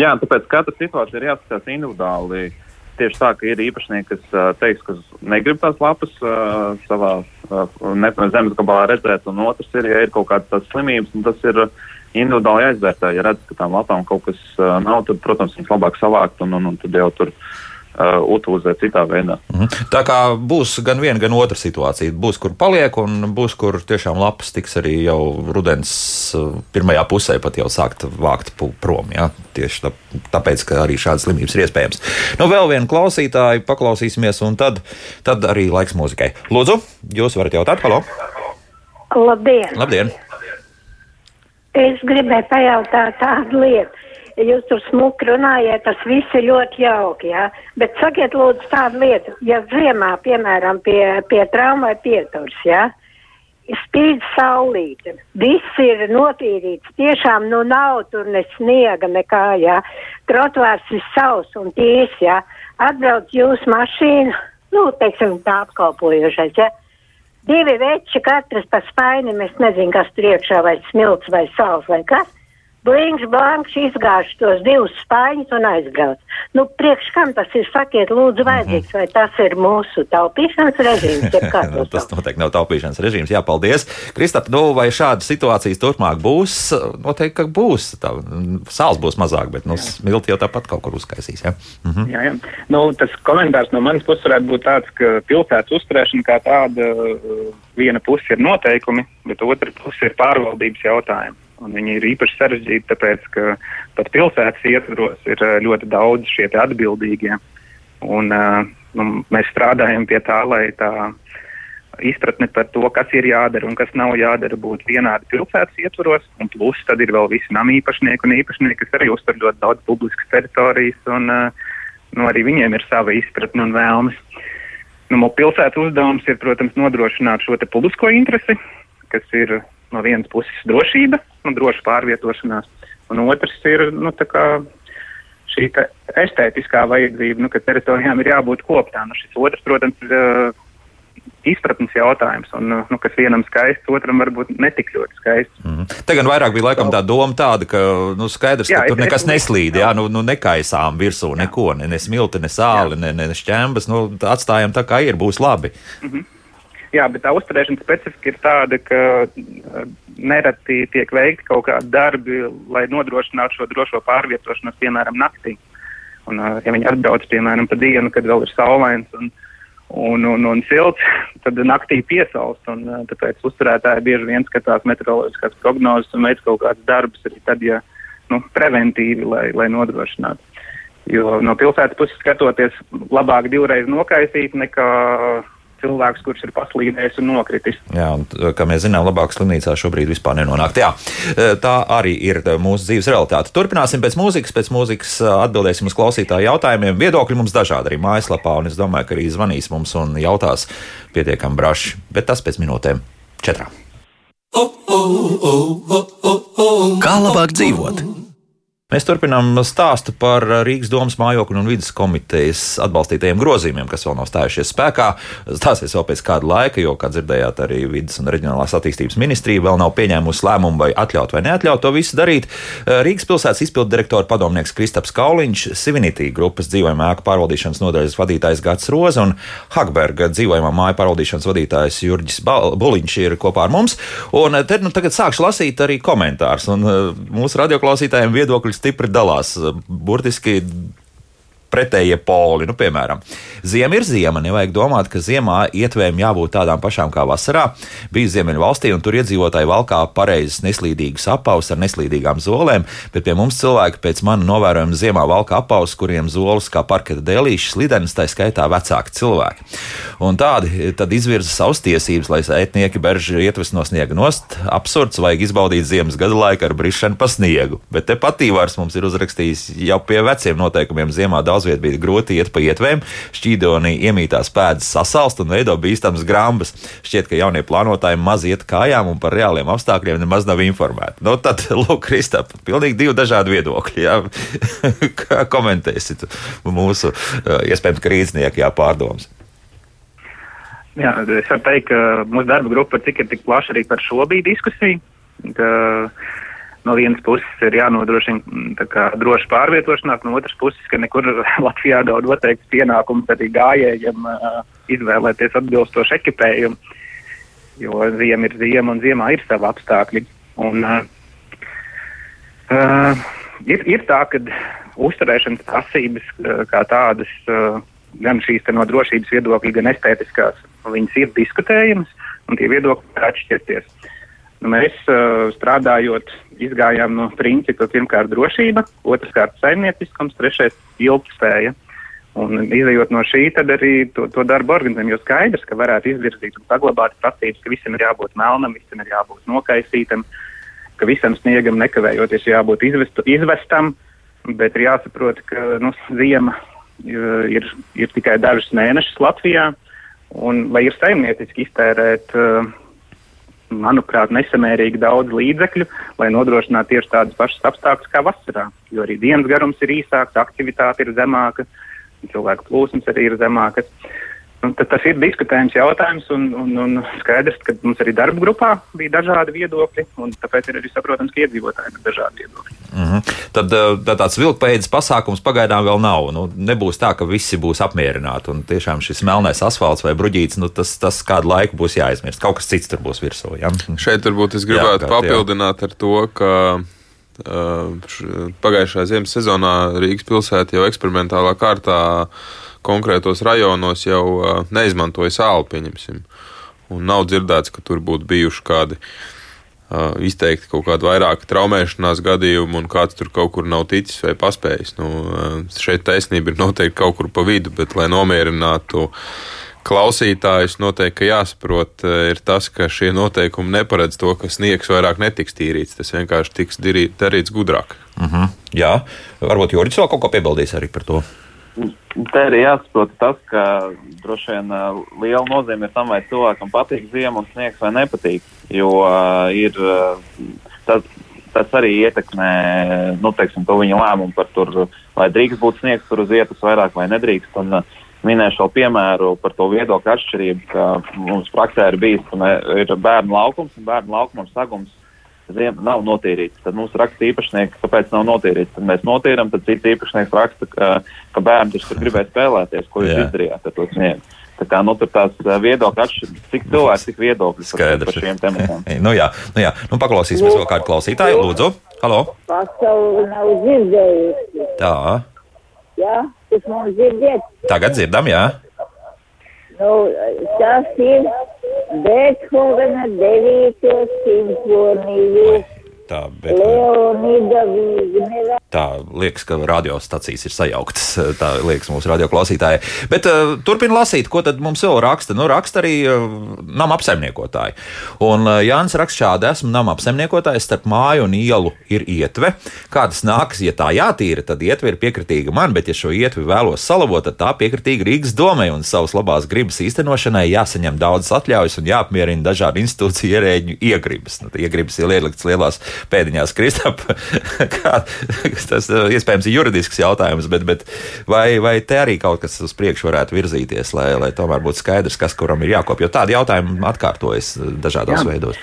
Jā, tāpēc katra situācija ir jāskatās individuāli tieši tā, ka ir īpašnieki, kas uh, teiks, ka negrib tās lapas uh, savā uh, zemes gabalā redzēt, un otrs ir, ja ir kaut kādas slimības, tas ir individuāli jāizvērtē. Ja redz, ka tām lapām kaut kas uh, nav, tad, protams, viņas labāk savākt, un, un, un tad jau tur uh, utilizēt citā veidā. Mhm. Tā kā būs gan viena, gan otra situācija. Būs, kur paliek, un būs, kur tiešām lapas tiks arī jau rudens uh, pirmajā pusē pat jau sākt vākt prom. Ja? Tieši tā, tāpēc, ka arī šādas slimības ir iespējams. Nu, vēl vienu klausītāju paklausīsimies, un tad, tad arī laiks mūzikai. Lūdzu, jūs varat jautāt, halo! Labdien! Labdien! Es gribēju pajautāt tādu lietu. Jūs tur smuki runājat, tas viss ir ļoti jauki, jā. Bet sakiet, lūdzu, tādu lietu. Ja ziemā, piemēram, pie, pie traumai pieturs, jā, spīd saulīte, viss ir notīrīts, tiešām, nu nav tur ne sniega, nekā, jā. Trotvārs ir savs un tīrs, jā. Atbrauc jūsu mašīnu, nu, teiksim, tā apkalpojošais, jā. Divi veči, katrs pa spainim, es nezinu, kas tur iekšā, vai smilts vai sāls vai kas Blīņš, blāņš izgāž tos divus spāņus un aizbrauc. Nu, priekš kam tas ir, sakiet, lūdzu, vajadzīgs, vai tas ir mūsu taupīšanas režīms, jeb kā to Tas noteikti nav taupīšanas režīms. Jā, paldies. Kristap, nu, vai šādas situācijas turpmāk būs? Noteikti, ka būs. Tā, sāls būs mazāk, bet nu, smilti jau tāpat kaut kur uzkaisīs. Ja? Mhm. Jā, jā. Nu, tas komentārs no manas puses varētu būt tāds, ka pilsētas uzturēšana kā tāda uh, viena puse ir noteikumi, bet otra puse ir pārvaldības jautājumi. Un viņi ir īpaši sarežģīti, tāpēc, ka pat pilsētas ietvaros ir uh, ļoti daudz šie atbildīgie. Un, uh, nu, mēs strādājam pie tā, lai tā izpratne par to, kas ir jādara un kas nav jādara, būtu vienādi pilsētas ietvaros. Un plus tad ir vēl visi nama īpašnieki un īpašnieki, kas arī uztur ļoti daudz publiskas teritorijas. Un, uh, nu, arī viņiem ir sava izpratne un vēlmes. Nu, pilsētas uzdevums ir, protams, nodrošināt šo publisko interesi, kas ir no vienas puses drošība, nu, droša pārvietošanās, un otrs ir nu, šī estētiskā vajadzība, nu, ka teritorijām ir jābūt koptām. Nu, šis otrs, protams, ir uh, izpratnes jautājums, un nu, kas vienam skaists, otram varbūt netik ļoti skaists. Mhm. Te gan vairāk bija laikam tā doma tāda, ka nu, skaidrs, Jā, ka tur nekas es- neslīd, jā, nu, nu nekaisām virsū neko, ne, ne smilti, ne sāli, ne, ne šķembas, nu atstājam tā kā ir, būs labi. Jā, bet tā uzturēšanas specifika ir tāda, ka uh, nereti tiek veikti kaut kādi darbi, lai nodrošinātu šo drošo pārvietošanos, piemēram, naktī. Un, uh, ja viņi atbrauc, piemēram, pa dienu, kad vēl ir saulains un, un, un, un silts, tad naktī piesals. Un, uh, tāpēc uzturētāji bieži vien skatās meteoroloģiskās prognozes un veids kaut kādas darbus arī tad, ja nu, preventīvi, lai, lai nodrošinātu. Jo no pilsētas puses skatoties, labāk divreiz nokaisīt nekā cilvēks, kurš ir paslīdējis un nokritis. Jā, un, kā mēs zinām, labāk slimnīcā šobrīd vispār nenonākt. Jā, e, tā arī ir e, mūsu dzīves realitāte. Turpināsim pēc mūzikas, pēc mūzikas e, atbildēsim uz klausītāju jautājumiem. Viedokļi mums dažādi arī mājaslapā, un es domāju, ka arī zvanīs mums un jautās pietiekami braši. Bet tas pēc minūtēm četrām. Kā labāk dzīvot? Mēs turpinām stāstu par Rīgas domas mājokļu un vidas komitejas atbalstītajiem grozījumiem, kas vēl nav stājušies spēkā. Stāsies vēl pēc kāda laika, jo, kā dzirdējāt, arī vidas un reģionālās attīstības ministrija vēl nav pieņēmusi lēmumu, vai atļaut vai neatļaut to visu darīt. Rīgas pilsētas izpildu direktora padomnieks Kristaps Kauliņš, Sivinitī grupas dzīvojamā ēku pārvaldīšanas nodaļas vadītājs Gats Roza un Hagberga dzīvojamā māju pārvaldīšanas vadītājs Jurģis Buliņš ir kopā ar mums. Un te nu tagad sākšu lasīt arī komentārus. Un uh, mūsu radioklausītājiem viedokļi stipri dalās. uh, Burtiski pretējie poli. Nu, piemēram, ziema ir ziema. Nevajag domāt, ka ziemā ietvēm jābūt tādām pašām kā vasarā. Bija Ziemeļu valstī, un tur iedzīvotāji valkā pareizes neslīdīgas apavus ar neslīdīgām zolēm, bet pie mums cilvēki pēc manu novērojumu ziemā valkā apavus, kuriem zolas kā parketa dēlīši slidenis, tā skaitā vecāki cilvēki. Un tādi tad izvirza savas tiesības, lai ētnieki berži ietves no sniega nost. Absurds, vajag izbaudīt ziemas gada laiku ar brišanu pa sniegu. Bet te patīvārs mums ir uzrakstījis jau pie veciem noteikumiem ziemā daudz viet bija grūti iet pa ietvēm, šķīdonī iemītās pēdas sasalst un veido bīstamas grāmatas. Šķiet, ka jaunie plānotāji maz iet kājām un par reāliem apstākļiem nemaz nav informēti. Nu, tad, lūk, Kristap, pilnīgi divi dažādi viedokļi. Jā. Kā komentēsit mūsu iespējams krīznieku pārdomas? Jā, es varu teikt, ka mūsu darba grupa cik ir tik plaša arī par šo bija diskusija. Ka no vienas puses ir jānodrošina mm, kā droša pārvietošanās, no otras puses, ka nekur Latvijā daudz noteikts pienākums arī gājējiem uh, izvēlēties atbilstošu ekipējumu. Jo ziema ir ziema un ziemā ir savi apstākļi. Un, uh, uh, ir, ir tā, ka uzturēšanas prasības uh, kā tādas. Uh, gan šīs no drošības viedokļa, gan estētiskās, viņas ir diskutējamas, un tie viedokļi var atšķirties. Nu, mēs uh, strādājot, izgājām no principa pirmkārt drošība, otrkārt saimnieciskums, trešais ilgspēja. Un izējot no šī, tad arī to, to darbu organizējam, jo skaidrs, ka varētu izvirzīt un saglabāt prasības, ka visam ir jābūt melnam, visam ir jābūt nokaisītam, ka visam sniegam nekavējoties jābūt izvestu, izvestam, bet ir jāsaprot, ka nu, ziema uh, ir, ir tikai dažus mēnešus Latvijā, un lai ir saimnieciski iztērēt, uh, manuprāt, nesamērīgi daudz līdzekļu, lai nodrošinātu tieši tādas pašas apstākļus kā vasarā. Jo arī dienas garums ir īsāks, aktivitāte ir zemāka, cilvēku plūsmas arī ir zemākas. Nu, tas ir diskutējums jautājums, un, un, un skaidrs, ka mums arī darba grupā bija dažādi viedokļi, un tāpēc ir arī saprotams, ka iedzīvotājiem ir dažādi viedokļi. Mm -hmm. tad, eh, tad tāds vilkpēdas pasākums pagaidām vēl nav. Nu, nebūs tā, ka visi būs apmierināti, un tiešām šis melnais asfalts vai bruģīts, nu, tas, tas kādu laiku būs jāaizmirst. Kaut kas cits tur būs virsū. Ja? Šeit varbūt es gribētu jā, kā, papildināt jā. ar to, ka Pagājušajā ziemas sezonā Rīgas pilsēta jau eksperimentālā kārtā konkrētos rajonos jau neizmantoja sāli, pieņemsim. Un nav dzirdēts, ka tur būtu bijuši kādi izteikti kaut kādi vairāki traumēšanās gadījumi, un kāds tur kaut kur nav ticis vai paspējis. Nu, šeit taisnība ir noteikti kaut kur pa vidu, bet lai nomierinātu klausītājus noteikti jāsaprot, ir tas, ka šie noteikumi neparedz to, ka sniegs vairāk netiks tīrīts. Tas vienkārši tiks darīts gudrāk. Uh mhm. -huh. Jā, varbūt Juris vēl kaut ko piebildīs arī par to. Te ir jāsaprot tas, ka droši vien liela nozīme ir tam, vai cilvēkam patīk ziema un sniegs vai nepatīk. Jo uh, ir, tas, tas arī ietekmē nu, teiksim, viņa lēmumu par to, vai drīkst būt sniegs tur uz vietas vairāk vai nedrīkst. Un, uh, minēšu vēl piemēru par to viedokļu atšķirību, ka mums praksē ir bijis, ir bērnu laukums un bērnu laukuma sagums ziem, nav notīrīts. Tad mums raksta īpašnieks, kāpēc nav notīrīts. Tad mēs notīram, tad cits īpašnieks raksta, ka, ka bērns tur gribēja spēlēties, ko jūs izdarījāt ar to sniegu. Tā kā nu, tur tās viedokļi atšķiras, cik cilvēks, cik viedokļi par, par šiem tematiem. nu jā, nu jā, nu paklausīsimies vēl kādu klausītāju, lūdzu. Halo! Pasauli nav dzirdējusi. Tā. Jā, tas mums dzirdiet. Tagad dzirdam, jā. Nu, tas ir Beethovena 9. simfoniju. Tā, bet... Leonida Vīgnera Tā liekas, ka radiostacijas ir sajauktas. Tā liekas mūsu radioklausītājai. Bet uh, turpiniet lasīt, ko tad mums vēl raksta. Nu, raksta arī uh, nama apsaimniekotāji. Un uh, Jānis raksta šādi: esmu nama apsaimniekotājs, starp māju un ielu ir ietve. Kā tas nākas, ja tā jātīra, tad ietve ir piekritīga man, bet ja šo ietvi vēlos salabot, tad tā piekritīga Rīgas domai un savas labās gribas īstenošanai jāsaņem daudzas atļaujas un jāapmierina dažādu institūciju ierēģu iegribas. Nu, iegribas ir ieliktas lielās pēdiņās, Kristap. tas eh, iespējams ir juridisks jautājums, bet, bet vai, vai te arī kaut kas uz priekšu varētu virzīties, lai, lai tomēr būtu skaidrs, kas kuram ir jākopja? Jo tādi jautājumi atkārtojas eh, dažādos Jā. veidos.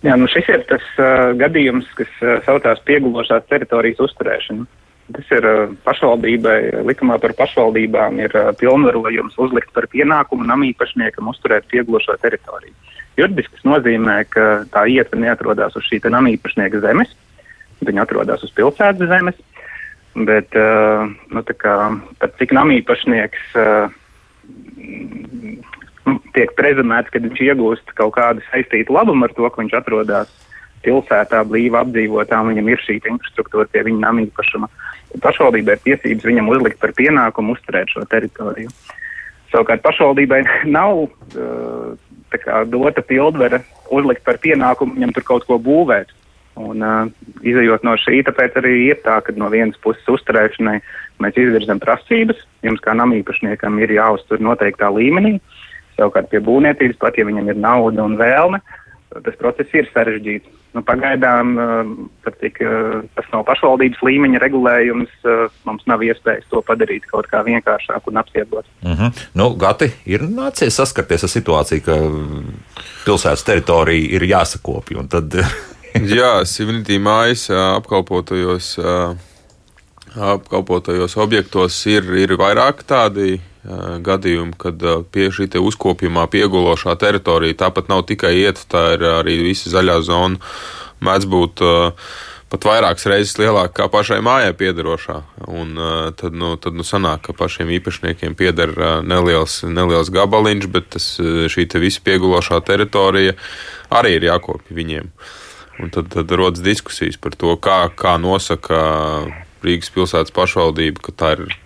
Jā, nu šis ir tas uh, gadījums, kas uh, saucās piegulošās teritorijas uzturēšana. Tas ir uh, pašvaldībai, likumā par pašvaldībām ir uh, pilnvarojums uzlikt par pienākumu namīpašniekam uzturēt piegulošo teritoriju. Juridiski tas nozīmē, ka tā ietve neatrodas uz šī namīpašnieka zemes, uh, Viņi atrodas uz pilsētas zemes. Bet, uh, nu, kā, pat cik namīpašnieks uh, tiek prezumēts, ka viņš iegūst kaut kādu saistītu labumu ar to, ka viņš atrodas pilsētā, blīvi apdzīvotā, un viņam ir šī infrastruktūra pie viņa namīpašuma. Pašvaldībai ir tiesības viņam uzlikt par pienākumu uzturēt šo teritoriju. Savukārt pašvaldībai nav uh, kā, dota pildvara uzlikt par pienākumu viņam tur kaut ko būvēt. Un, uh, izējot no šī, tāpēc arī ir tā, ka no vienas puses uzturēšanai mēs izvirzam prasības. Jums kā namīpašniekam ir jāuztur noteiktā līmenī. Savukārt pie būvniecības, pat ja viņam ir nauda un vēlme, tas process ir sarežģīts. Nu, pagaidām uh, cik, uh, tas no pašvaldības līmeņa regulējums uh, mums nav iespējas to padarīt kaut kā vienkāršāk un apsietot. Uh mhm. -huh. nu, Gati ir nācies saskarties ar situāciju, ka pilsētas teritorija ir jāsakopja. Tad Jā, Sivinitī mājas apkalpotajos, apkalpotajos objektos ir, ir vairāk tādi gadījumi, kad pie šī uzkopjumā piegulošā teritorija tāpat nav tikai ietva, tā ir arī visa zaļā zona. Mēdz būt pat vairākas reizes lielāka kā pašai mājai piederošā. Un, tad, nu, tad nu, sanāk, ka pašiem īpašniekiem pieder neliels, neliels gabaliņš, bet tas, šī visa piegulošā teritorija arī ir jākopja viņiem. Un tad, tad rodas diskusijas par to, kā, kā nosaka Rīgas pilsētas pašvaldība, ka tā ir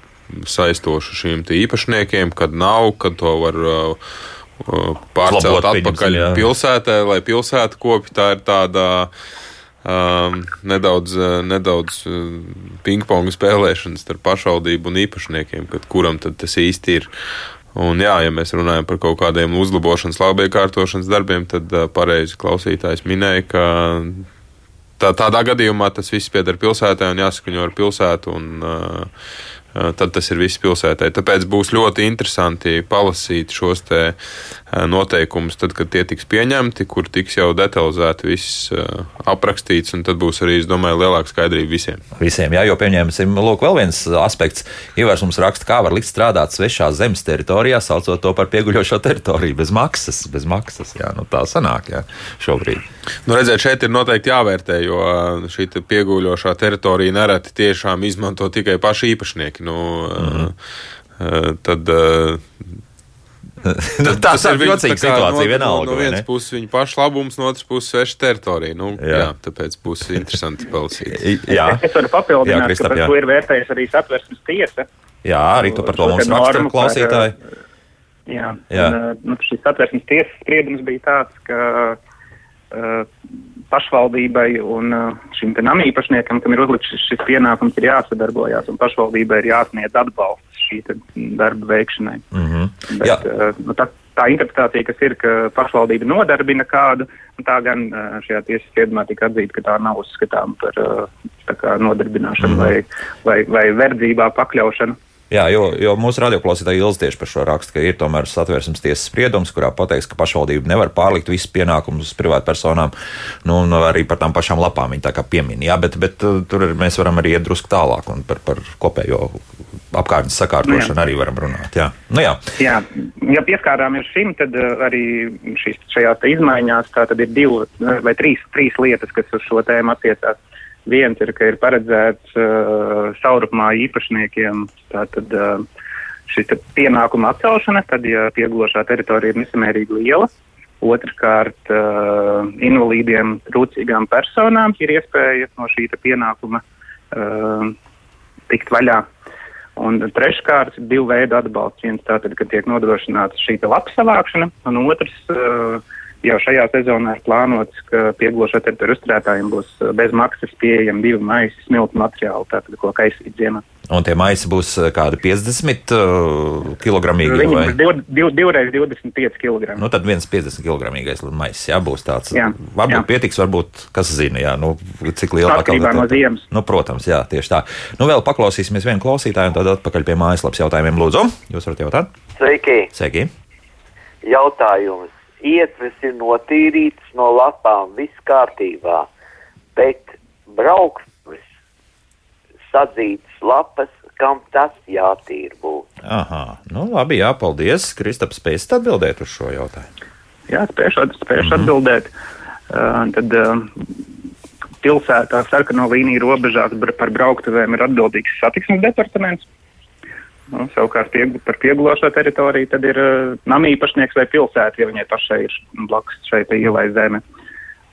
saistoša šiem īpašniekiem, kad nav, kad to var uh, uh pārcelt Labot, atpakaļ pilsētā, lai pilsēta kopja. Tā ir tāda um, nedaudz, uh, nedaudz uh, pingpong spēlēšanas starp pašvaldību un īpašniekiem, kad kuram tad tas īsti ir. Un, jā, ja mēs runājam par kaut kādiem uzlabošanas, labiekārtošanas darbiem, tad pareizi klausītājs minēja, ka tā, tādā gadījumā tas viss pieder pilsētai un jāsaskaņo ar pilsētu. Un, uh, tad tas ir viss pilsētai. Tāpēc būs ļoti interesanti palasīt šos te uh, noteikumus, tad, kad tie tiks pieņemti, kur tiks jau detalizēti viss uh, aprakstīts, un tad būs arī, es domāju, lielāka skaidrība visiem. Visiem, jā, jo pieņemsim, lūk, vēl viens aspekts. Ivars mums raksta, kā var likt strādāt svešā zemes teritorijā, saucot to par pieguļošo teritoriju bez maksas. Bez maksas jā, nu, tā sanāk, jā, šobrīd. Nu, redzēt, šeit ir noteikti jāvērtē, jo šī te piegūļošā teritorija nereti tiešām izmanto tikai paši īpašnieki. Nu, mm -hmm. Tad, Tad tā ir ļoti jocīga situācija. No, vienalga, no vienas puses viņa paša labums, no otras puses sveša teritorija. Nu, jā. jā, tāpēc būs interesanti palasīt. jā. Es varu papildināt, jā, Kristap, ka par jā. to ir vērtējusi arī satversmes tiesa. Jā, arī tu par to mums raksta klausītāji. Par, jā, jā. Un, nu, šis satversmes tiesas spriedums bija tāds, ka uh, pašvaldībai un uh, šim namī īpašniekam, kam ir uzlikts šis, šis pienākums, ir jāsadarbojās, un pašvaldībai ir jāsniedz atbalsts šī darba veikšanai. Mm -hmm. Bet, Jā. uh, nu, tā, tā interpretācija, kas ir, ka pašvaldība nodarbina kādu, tā gan šajā tiesas spriedumā tika atzīta, ka tā nav uzskatāma par nodarbināšanu mm -hmm. vai, vai, vai verdzībā pakļaušanu. Jā, jo, jo mūsu radioklausītāji ilgi tieši par šo rakstu, ka ir tomēr satversmes tiesas spriedums, kurā pateiks, ka pašvaldība nevar pārlikt visus pienākumus uz privātpersonām, nu, un arī par tām pašām lapām viņi tā kā piemin. Jā, bet, bet uh, tur mēs varam arī iet drusku tālāk un par, par kopējo apkārtnes sakārtošanu nu, arī varam runāt. Jā, nu, jā. jā. ja pieskārāmies šim, tad uh, arī šīs, šajās izmaiņās tā tad ir divi vai trīs, trīs lietas, kas uz šo tēmu attiecās. Viens ir, ka ir paredzēts uh, saurupmā īpašniekiem tātad, uh, šī pienākuma atcelšana, tad, ja pieglošā teritorija ir nesamērīgi liela. Otrkārt, uh, invalīdiem, trūcīgām personām ir iespēja no šī pienākuma uh, tikt vaļā. Un treškārt, divu veidu atbalsts. Viens tātad, ka tiek nodrošināta šī lapas savākšana, un otrs, uh, jau šajā sezonā ir plānots, ka pieglošā teritoriju uzturētājiem būs uh, bez maksas pieejami divi maisi smilšu materiāli, tātad ko kaisīt ziemā. Un tie maisi būs uh, kādi 50 uh, kg. Viņi būs div, div, divreiz 25 kg. Nu, tad viens 50 kg maisis, jā, būs tāds. Jā, varbūt jā. pietiks, varbūt, kas zina, jā, nu, cik liela atkarība no ziemas. Nu, protams, jā, tieši tā. Nu, vēl paklausīsimies vienu klausītāju un tad atpakaļ pie mājaslapas jautājumiem. Lūdzu, jūs varat jautāt? Sveiki! Sveiki! Jautājums ietves ir notīrītas no lapām, viss kārtībā, bet brauksturis sadzītas lapas, kam tas jātīra būtu. Aha, nu labi, jā, paldies. Kristaps, spēsit atbildēt uz šo jautājumu? Jā, spēšu, spēšu mm -hmm. atbildēt. Uh, tad uh, pilsētā sarkano līniju robežās par brauktuvēm ir atbildīgs satiksmes departaments. Nu, savukārt pie, par pieglošo teritoriju tad ir uh, namīpašnieks vai pilsēta, ja viņai pašai ir blakus šai ielai zeme.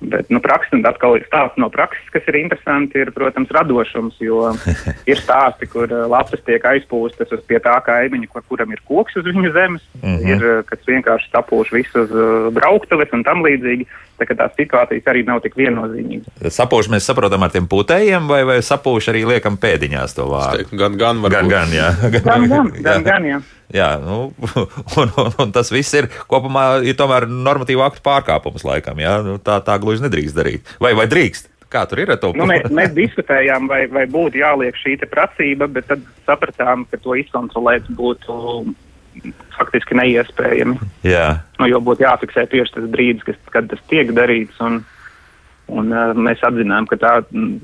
Bet, nu, praksa, un atkal ir stāsts no prakses, kas ir interesanti, ir, protams, radošums, jo ir stāsti, kur uh, lapas tiek aizpūstas uz pie tā kaimiņa, kur, kuram ir koks uz viņu zemes, mm -hmm. ir, uh, kas vienkārši sapūš visu uz uh, brauktuves un tam līdzīgi. Tā kā tās situācijas arī nav tik viennozīmīgas. Sapūš mēs saprotam ar tiem putējiem, vai, vai sapūš arī liekam pēdiņās to vārdu? Gan, gan, gan, gan, jā. gan, gan, gan, gan, gan, jā. Jā, nu, un, un, un tas viss ir kopumā ir tomēr normatīva aktu pārkāpums laikam. Jā? Nu, tā, tā gluži nedrīkst darīt. Vai, vai drīkst? Kā tur ir ar to? Nu, mēs, mēs diskutējām, vai, vai būtu jāliek šī prasība, bet tad sapratām, ka to izkontrolēt būtu faktiski neiespējami. Jā. Nu, jo būtu jāfiksē tieši tas brīdis, kas, kad tas tiek darīts. Un, Un, uh, mēs atzinām, ka tā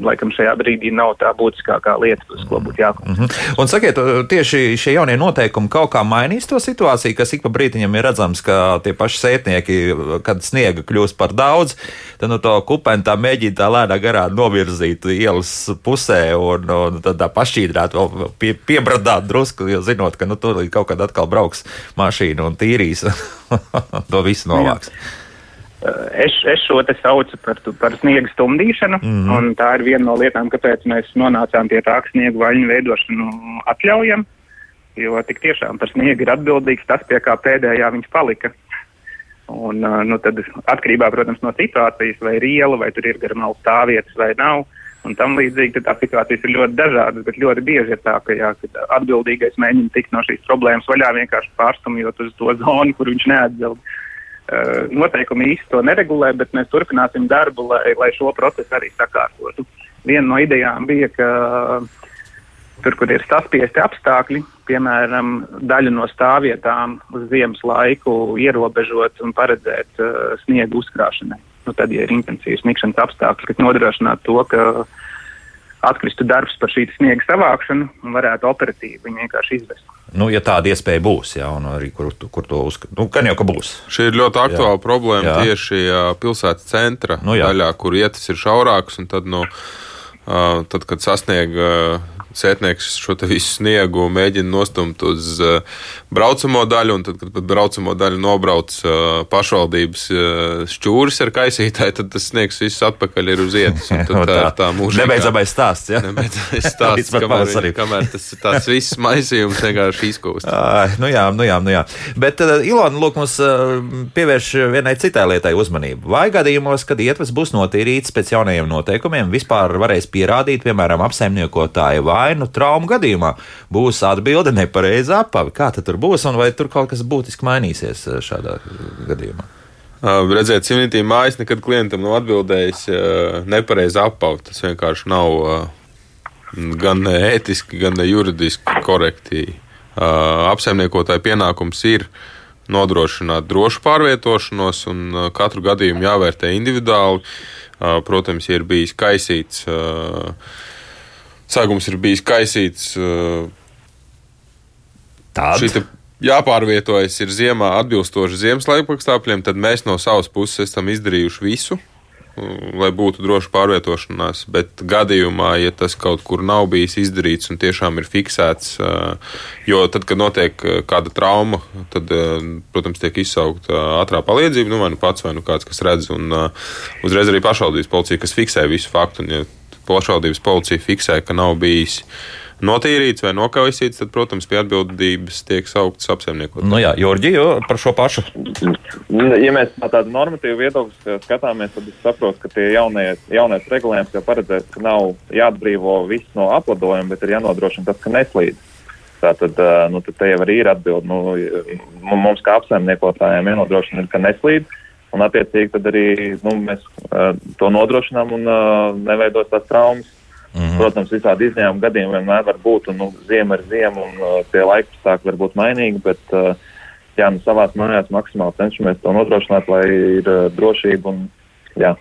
laikam šajā brīdī nav tā būtiskākā lieta, uz ko būtu jākoncentrējas. Mm -hmm. Un sakiet, tieši šie jaunie noteikumi kaut kā mainīs to situāciju, kas ik pa brītiņam ir redzams, ka tie paši sētnieki, kad sniega kļūst par daudz, tad nu, to kupeni tā mēģina tā lēnā garā novirzīt ielas pusē un, un tad tā pašķīdrāt, vēl pie, piebradāt drusku, jo zinot, ka nu, tur kaut kad atkal brauks mašīna un tīrīs to visu novāks. Jā. Eh, es, es šo te saucu par, par sniega stumdīšanu, mm -hmm. un tā ir viena no lietām, kāpēc mēs nonācām pie tā, ka sniega vaļņu veidošanu atļaujam, jo tik tiešām par sniegu ir atbildīgs tas, pie kā pēdējā viņš palika. Un, eh, nu, tad atkarībā, protams, no situācijas, vai ir iela, vai tur ir garumā stāvvietas, vai nav, un tam līdzīgi, tās situācijas ir ļoti dažādas, bet ļoti bieži ir tā, ka, jā, atbildīgais mēģina tikt no šīs problēmas vaļā vienkārši pārstumjot uz to zonu, kur viņš neatbild. Eh, noteikumi īsti to neregulē, bet mēs turpināsim darbu, lai, lai šo procesu arī sakārtotu. Viena no idejām bija, ka tur, kur ir saspiesti apstākļi, piemēram, daļu no stāvvietām uz ziemas laiku ierobežot un paredzēt uh, sniegu uzkrāšanai. Nu, tad, ja ir intensīvs nikšanas apstākļi, kas nodrošinātu to, ka atkristu darbs par šī sniega savākšanu un varētu operatīvi viņu vienkārši izvest. Nu, ja tāda iespēja būs, jā, un arī kur, kur to uzskatīt, nu, gan jau ka būs. Šī ir ļoti aktuāla Jā. problēma Jā. tieši pilsētas centra Nu, jā. daļā, kur ietas ir šaurākas. un Tad, nu, tad, kad sasniedz sētnieks šo visu sniegu, mēģina nostumt uz ā, braucamo daļu, un tad, kad pat braucamo daļu nobrauc ā, pašvaldības ā, šķūris ar kaisītāju, tad tas sniegs viss atpakaļ ir uz ietas. un Tad, tā ir tā mūžīgā- Nebeidzamais stāsts. Jā. Nebeidzamais stāsts, kamēr, pavasarim. kamēr tas, tas viss maisījums vienkārši izkūst. Nu jā, nu jā, nu jā. Bet uh, Ilona, lūk, mums uh, pievērš vienai citai lietai uzmanību. Vai gadījumos, kad ietvers būs notīrīts pēc jaunajiem noteikumiem, vispār varēs pierādīt, piemēram, apsaimniekotāja vainu traumu gadījumā, būs atbilde nepareiza apavi. Kā tur būs un vai tur kaut kas būtiski mainīsies uh, šādā gadījumā? Uh, redziet, simtī mājas nekad klientam nav atbildējis uh, nepareizi apaut. Tas vienkārši nav uh, gan ētiski, gan juridiski korekti. Apsaimniekotāja pienākums ir nodrošināt drošu pārvietošanos, un katru gadījumu jāvērtē individuāli. Protams, ja ir bijis kaisīts, uh, sākums ir bijis kaisīts. Uh, te jāpārvietojas ir ziemā atbilstoši ziemas laikapstākļiem, tad mēs no savas puses esam izdarījuši visu. mm, Lai būtu droša pārvietošanās, bet gadījumā, ja tas kaut kur nav bijis izdarīts un tiešām ir fiksēts, ā, jo tad, kad notiek kāda trauma, tad, protams, tiek izsaukta ātrā palīdzība, nu vai nu pats, vai nu kāds, kas redz, un uzreiz arī pašvaldības policija, kas fiksē visu faktu. Un, ja pašvaldības policija fiksē, ka nav bijis notīrīts vai nokaisīts, tad, protams, pie atbildības tiek saukts apsaimniekotājs. Nu jā, Jorģi, jo par šo pašu. Ja mēs no tādu normatīvu viedokļu skatāmies, tad es saprotu, ka tie jaunie, jaunais regulējums jau paredzēts, ka nav jāatbrīvo viss no apladojuma, bet ir jānodrošina tas, ka neslīd. Tātad, nu, tad te jau arī ir atbilde. Nu, mums, kā apsaimniekotājiem, jānodrošina, ka neslīd. Un, attiecīgi, tad arī nu, mēs uh, to nodrošinām un uh, neveidos tās traumas. Mm -hmm. Protams, visādi izņēmumi gadījumi vienmēr var būt, un nu, ziema ir ziema, un uh, tie laikapstākļi var būt mainīgi, bet uh, jā, nu, savās mājās maksimāli cenšamies to nodrošināt, lai ir uh, drošība un jā.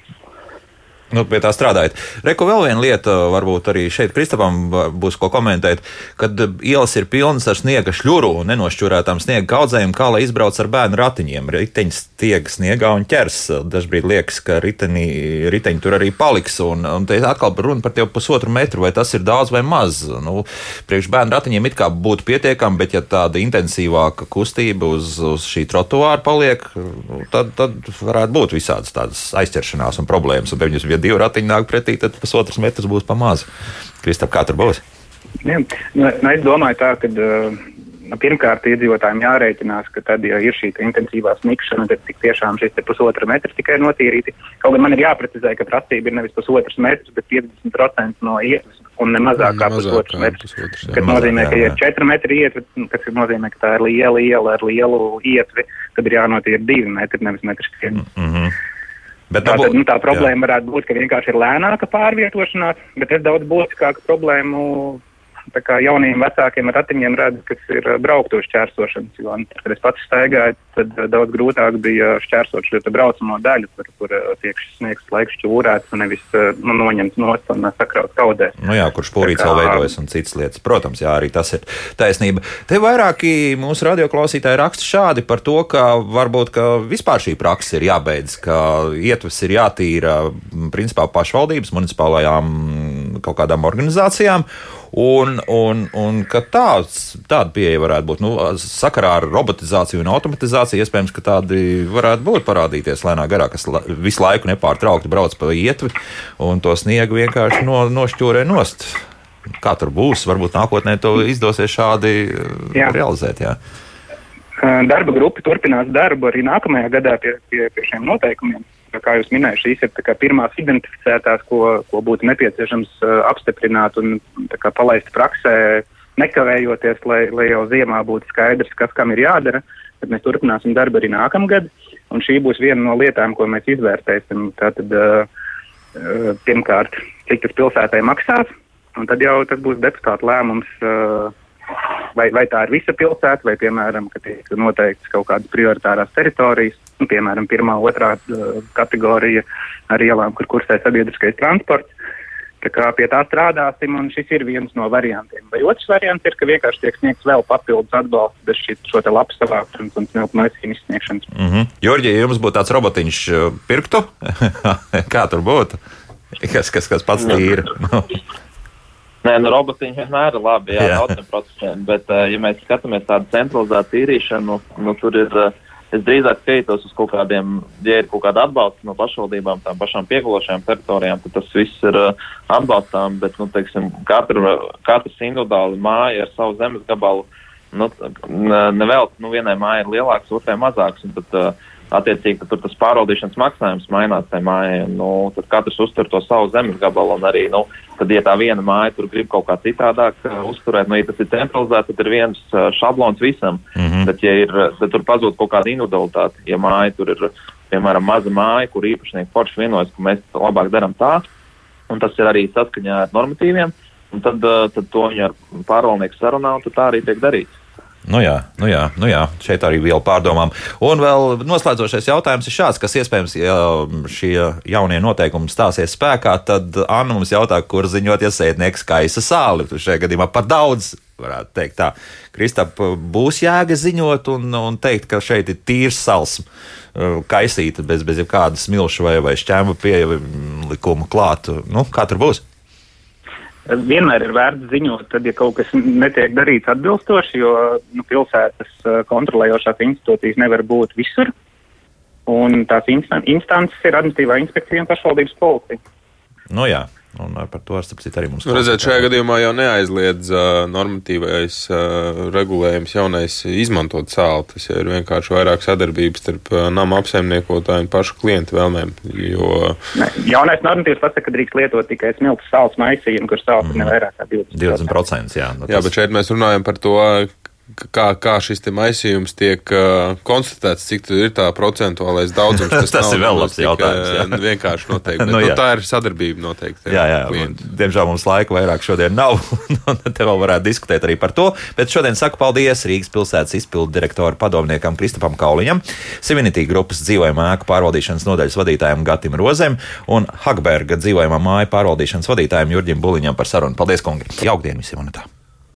Nu, pie tā strādājot. Reku vēl viena lieta, varbūt arī šeit Kristapam būs ko komentēt, kad ielas ir pilnas ar sniega šļuru un nenošķurētām sniega kaudzēm, kā lai izbrauc ar bērnu ratiņiem. Riteņš stieg sniegā un ķers. Dažbrīd liekas, ka riteni, riteņi tur arī paliks. Un, un te atkal runa par tevi pusotru metru, vai tas ir daudz vai maz. Nu, priekš bērnu ratiņiem it kā būtu pietiekami, bet ja tāda intensīvāka kustība uz, uz šī trotuāra paliek, nu, tad, tad varētu būt visādas tādas aizķeršanās un problēmas. Un, ja divi ratiņi nāk pretī, tad pusotrs metrs būs pamazs. Kristap, kā tur būs? Jā, nu, nu, es domāju, tā, ka nu, pirmkārt iedzīvotājiem jārēķinās, ka tad, ja ir šī te intensīvā snikšana, tad tik tiešām šis pusotra metrs tikai notīrīti. Kaut gan man ir jāprecizē, ka prasība ir nevis pusotrs metrs, bet 50% no ietves un ne mazāk kā Mazāk pusotrs metrs. Mazāk, nozīmē, ka ja ir 4 metri ietve, kas nozīmē, ka tā ir liela iela ar lielu ietvi, tad ir jānotīra 2 metri, nevis metrs. Mm. Mm -hmm. Bet Tā, tad, nu, tā problēma varētu būt, ka vienkārši ir lēnāka pārvietošanās, bet es daudz būtiskāku problēmu tā kā jauniem vecākiem ar ratiņiem redzu, kas ir ā, braukto šķērsošanas. Jo, nu, kad es pats staigāju, tad ā, daudz grūtāk bija šķērsot šo braucamo daļu, kur, kur ā, tiek šis sniegs laiks čūrēts un nevis nu, noņemts nost un ā, sakrauts kaudē. Nu jā, kurš pūrīts vēl veidojas un citas lietas. Protams, jā, arī tas ir taisnība. Te vairāki mūsu radioklausītāji raksta šādi par to, ka varbūt ka vispār šī praksa ir jābeidz, ka ietves ir jātīra principā pašvaldības, municipālajām kaut kādām organizācijām. Un, un, un ka tāds, tāda pieeja varētu būt. Nu, sakarā ar robotizāciju un automatizāciju iespējams, ka tādi varētu būt parādīties lēnā garā, kas la, visu laiku nepārtraukti brauc pa ietvi un to sniegu vienkārši no, nošķūrē nost. Kā tur būs? Varbūt nākotnē to izdosies šādi uh, Jā. realizēt. Jā. Darba grupa turpinās darbu arī nākamajā gadā pie, pie, pie šiem noteikumiem. Kā jūs minējāt, šīs ir pirmās identificētās, ko, ko būtu nepieciešams uh, apstiprināt un palaist praksē, nekavējoties, lai, lai jau ziemā būtu skaidrs, kas kam ir jādara. Tad mēs turpināsim darbu arī nākamgad, un šī būs viena no lietām, ko mēs izvērtēsim. Tātad, uh, uh, pirmkārt, cik tas pilsētai maksās, Un tad jau tas būs deputāta lēmums, uh, vai, vai tā ir visa pilsēta, vai, piemēram, ka tiek noteikts kaut kādas prioritārās teritorijas, nu, piemēram, pirmā, otrā uh, kategorija ar ielām, kur kursē sabiedriskais transports. Tā kā pie tā strādāsim, un šis ir viens no variantiem. Vai otrs variants ir, ka vienkārši tiek sniegts vēl papildus atbalsts bez šī, šo te lapu savākšanas un smilšu maisījumu izsniegšanas. Mm -hmm. Jurģi, ja jums būtu tāds robotiņš, uh, pirktu, kā tur būtu? Kas, kas, kas pats tīra? Nē, nu, robotiņi vienmēr ir labi, jā, Jā. daudziem procesiem, bet, uh, ja mēs skatāmies tādu centralizētu tīrīšanu, nu, tur ir, uh, es drīzāk skaitos uz kaut kādiem, ja ir kaut kāda atbalsta no pašvaldībām, tām pašām piegalošajām teritorijām, tad tas viss ir uh, atbalstām, bet, nu, teiksim, katra, katrs individuāli māja ar savu zemes gabalu, nu, nevēl, nu, vienai mājai ir lielāks, otrai mazāks, un tad, uh, attiecīgi, tur tas pārvaldīšanas maksājums mainās tajā un, nu, tad katrs uztur to savu zemes gabalu, un arī, nu, tad, ja tā viena māja tur grib kaut kā citādāk uh, uzturēt, nu, ja tas ir centralizēts, tad ir viens uh, šablons visam, Mm -hmm. bet, ja ir, uh, tad tur pazūd kaut kāda individualitāte, ja māja tur ir, piemēram, maza māja, kur īpašnieki forši vienojas, ka mēs labāk darām tā, un tas ir arī saskaņā ar normatīviem, un tad, tad to viņi ar pārvaldnieku sarunā, un tā arī tiek darīts. Nu jā, nu jā, nu jā, šeit arī viela pārdomām. Un vēl noslēdzošais jautājums ir šāds, kas iespējams, ja šie jaunie noteikumi stāsies spēkā, tad Anna mums jautā, kur ziņot, ja sēdnieks kaisa sāli. Šajā gadījumā par daudz, varētu teikt tā. Kristap, būs jēga ziņot un, un teikt, ka šeit ir tīrs sals uh, kaisīta bez, bez jebkāda smilšu vai, vai šķēmu pielikumu klāt. Nu, kā tur būs? Vienmēr ir vērts ziņot, tad, ja kaut kas netiek darīts atbilstoši, jo nu, pilsētas kontrolējošās institūcijas nevar būt visur. Un tās instan instances ir administratīvā inspekcija un pašvaldības policija. Nu jā, un par to starp citu arī mums Nu, redziet, šajā gadījumā jau neaizliedz uh, normatīvais uh, regulējums jaunais izmantot sāli. Tas jau ir vienkārši vairāk sadarbības starp uh, nama apsaimniekotāju un pašu klientu vēlmēm. Jo, Ne, jaunais normatīvs pasaka, ka drīkst lietot tikai smilšu sāls maisījumu, kur sāls ir nevairāk kā 20. 20%. Jā, nu, jā, bet šeit mēs runājam par to. Kā, kā šis maisījums tiek uh, konstatēts, cik ir tā procentuālais daudzums? Tas nav ir vēl labs jautājums, jā. uh, Vienkārši noteikti. Bet, Nu, nu, jā. tā ir sadarbība noteikti. Jā, jā. klientu. Diemžēl mums laika vairāk šodien nav. Te vēl varētu diskutēt arī par to. Bet šodien saku paldies Rīgas pilsētas izpildu direktora padomniekam Kristapam Kauliņam, Sivinitī grupas dzīvojamā ēku pārvaldīšanas nodaļas vadītājam Gatim Rozem un Hagberga dzīvojamā māju pārvaldīšanas vadītājam Jurģim Buliņam par sarunu. Paldies, kungi! Jaukdien visiem! un tā.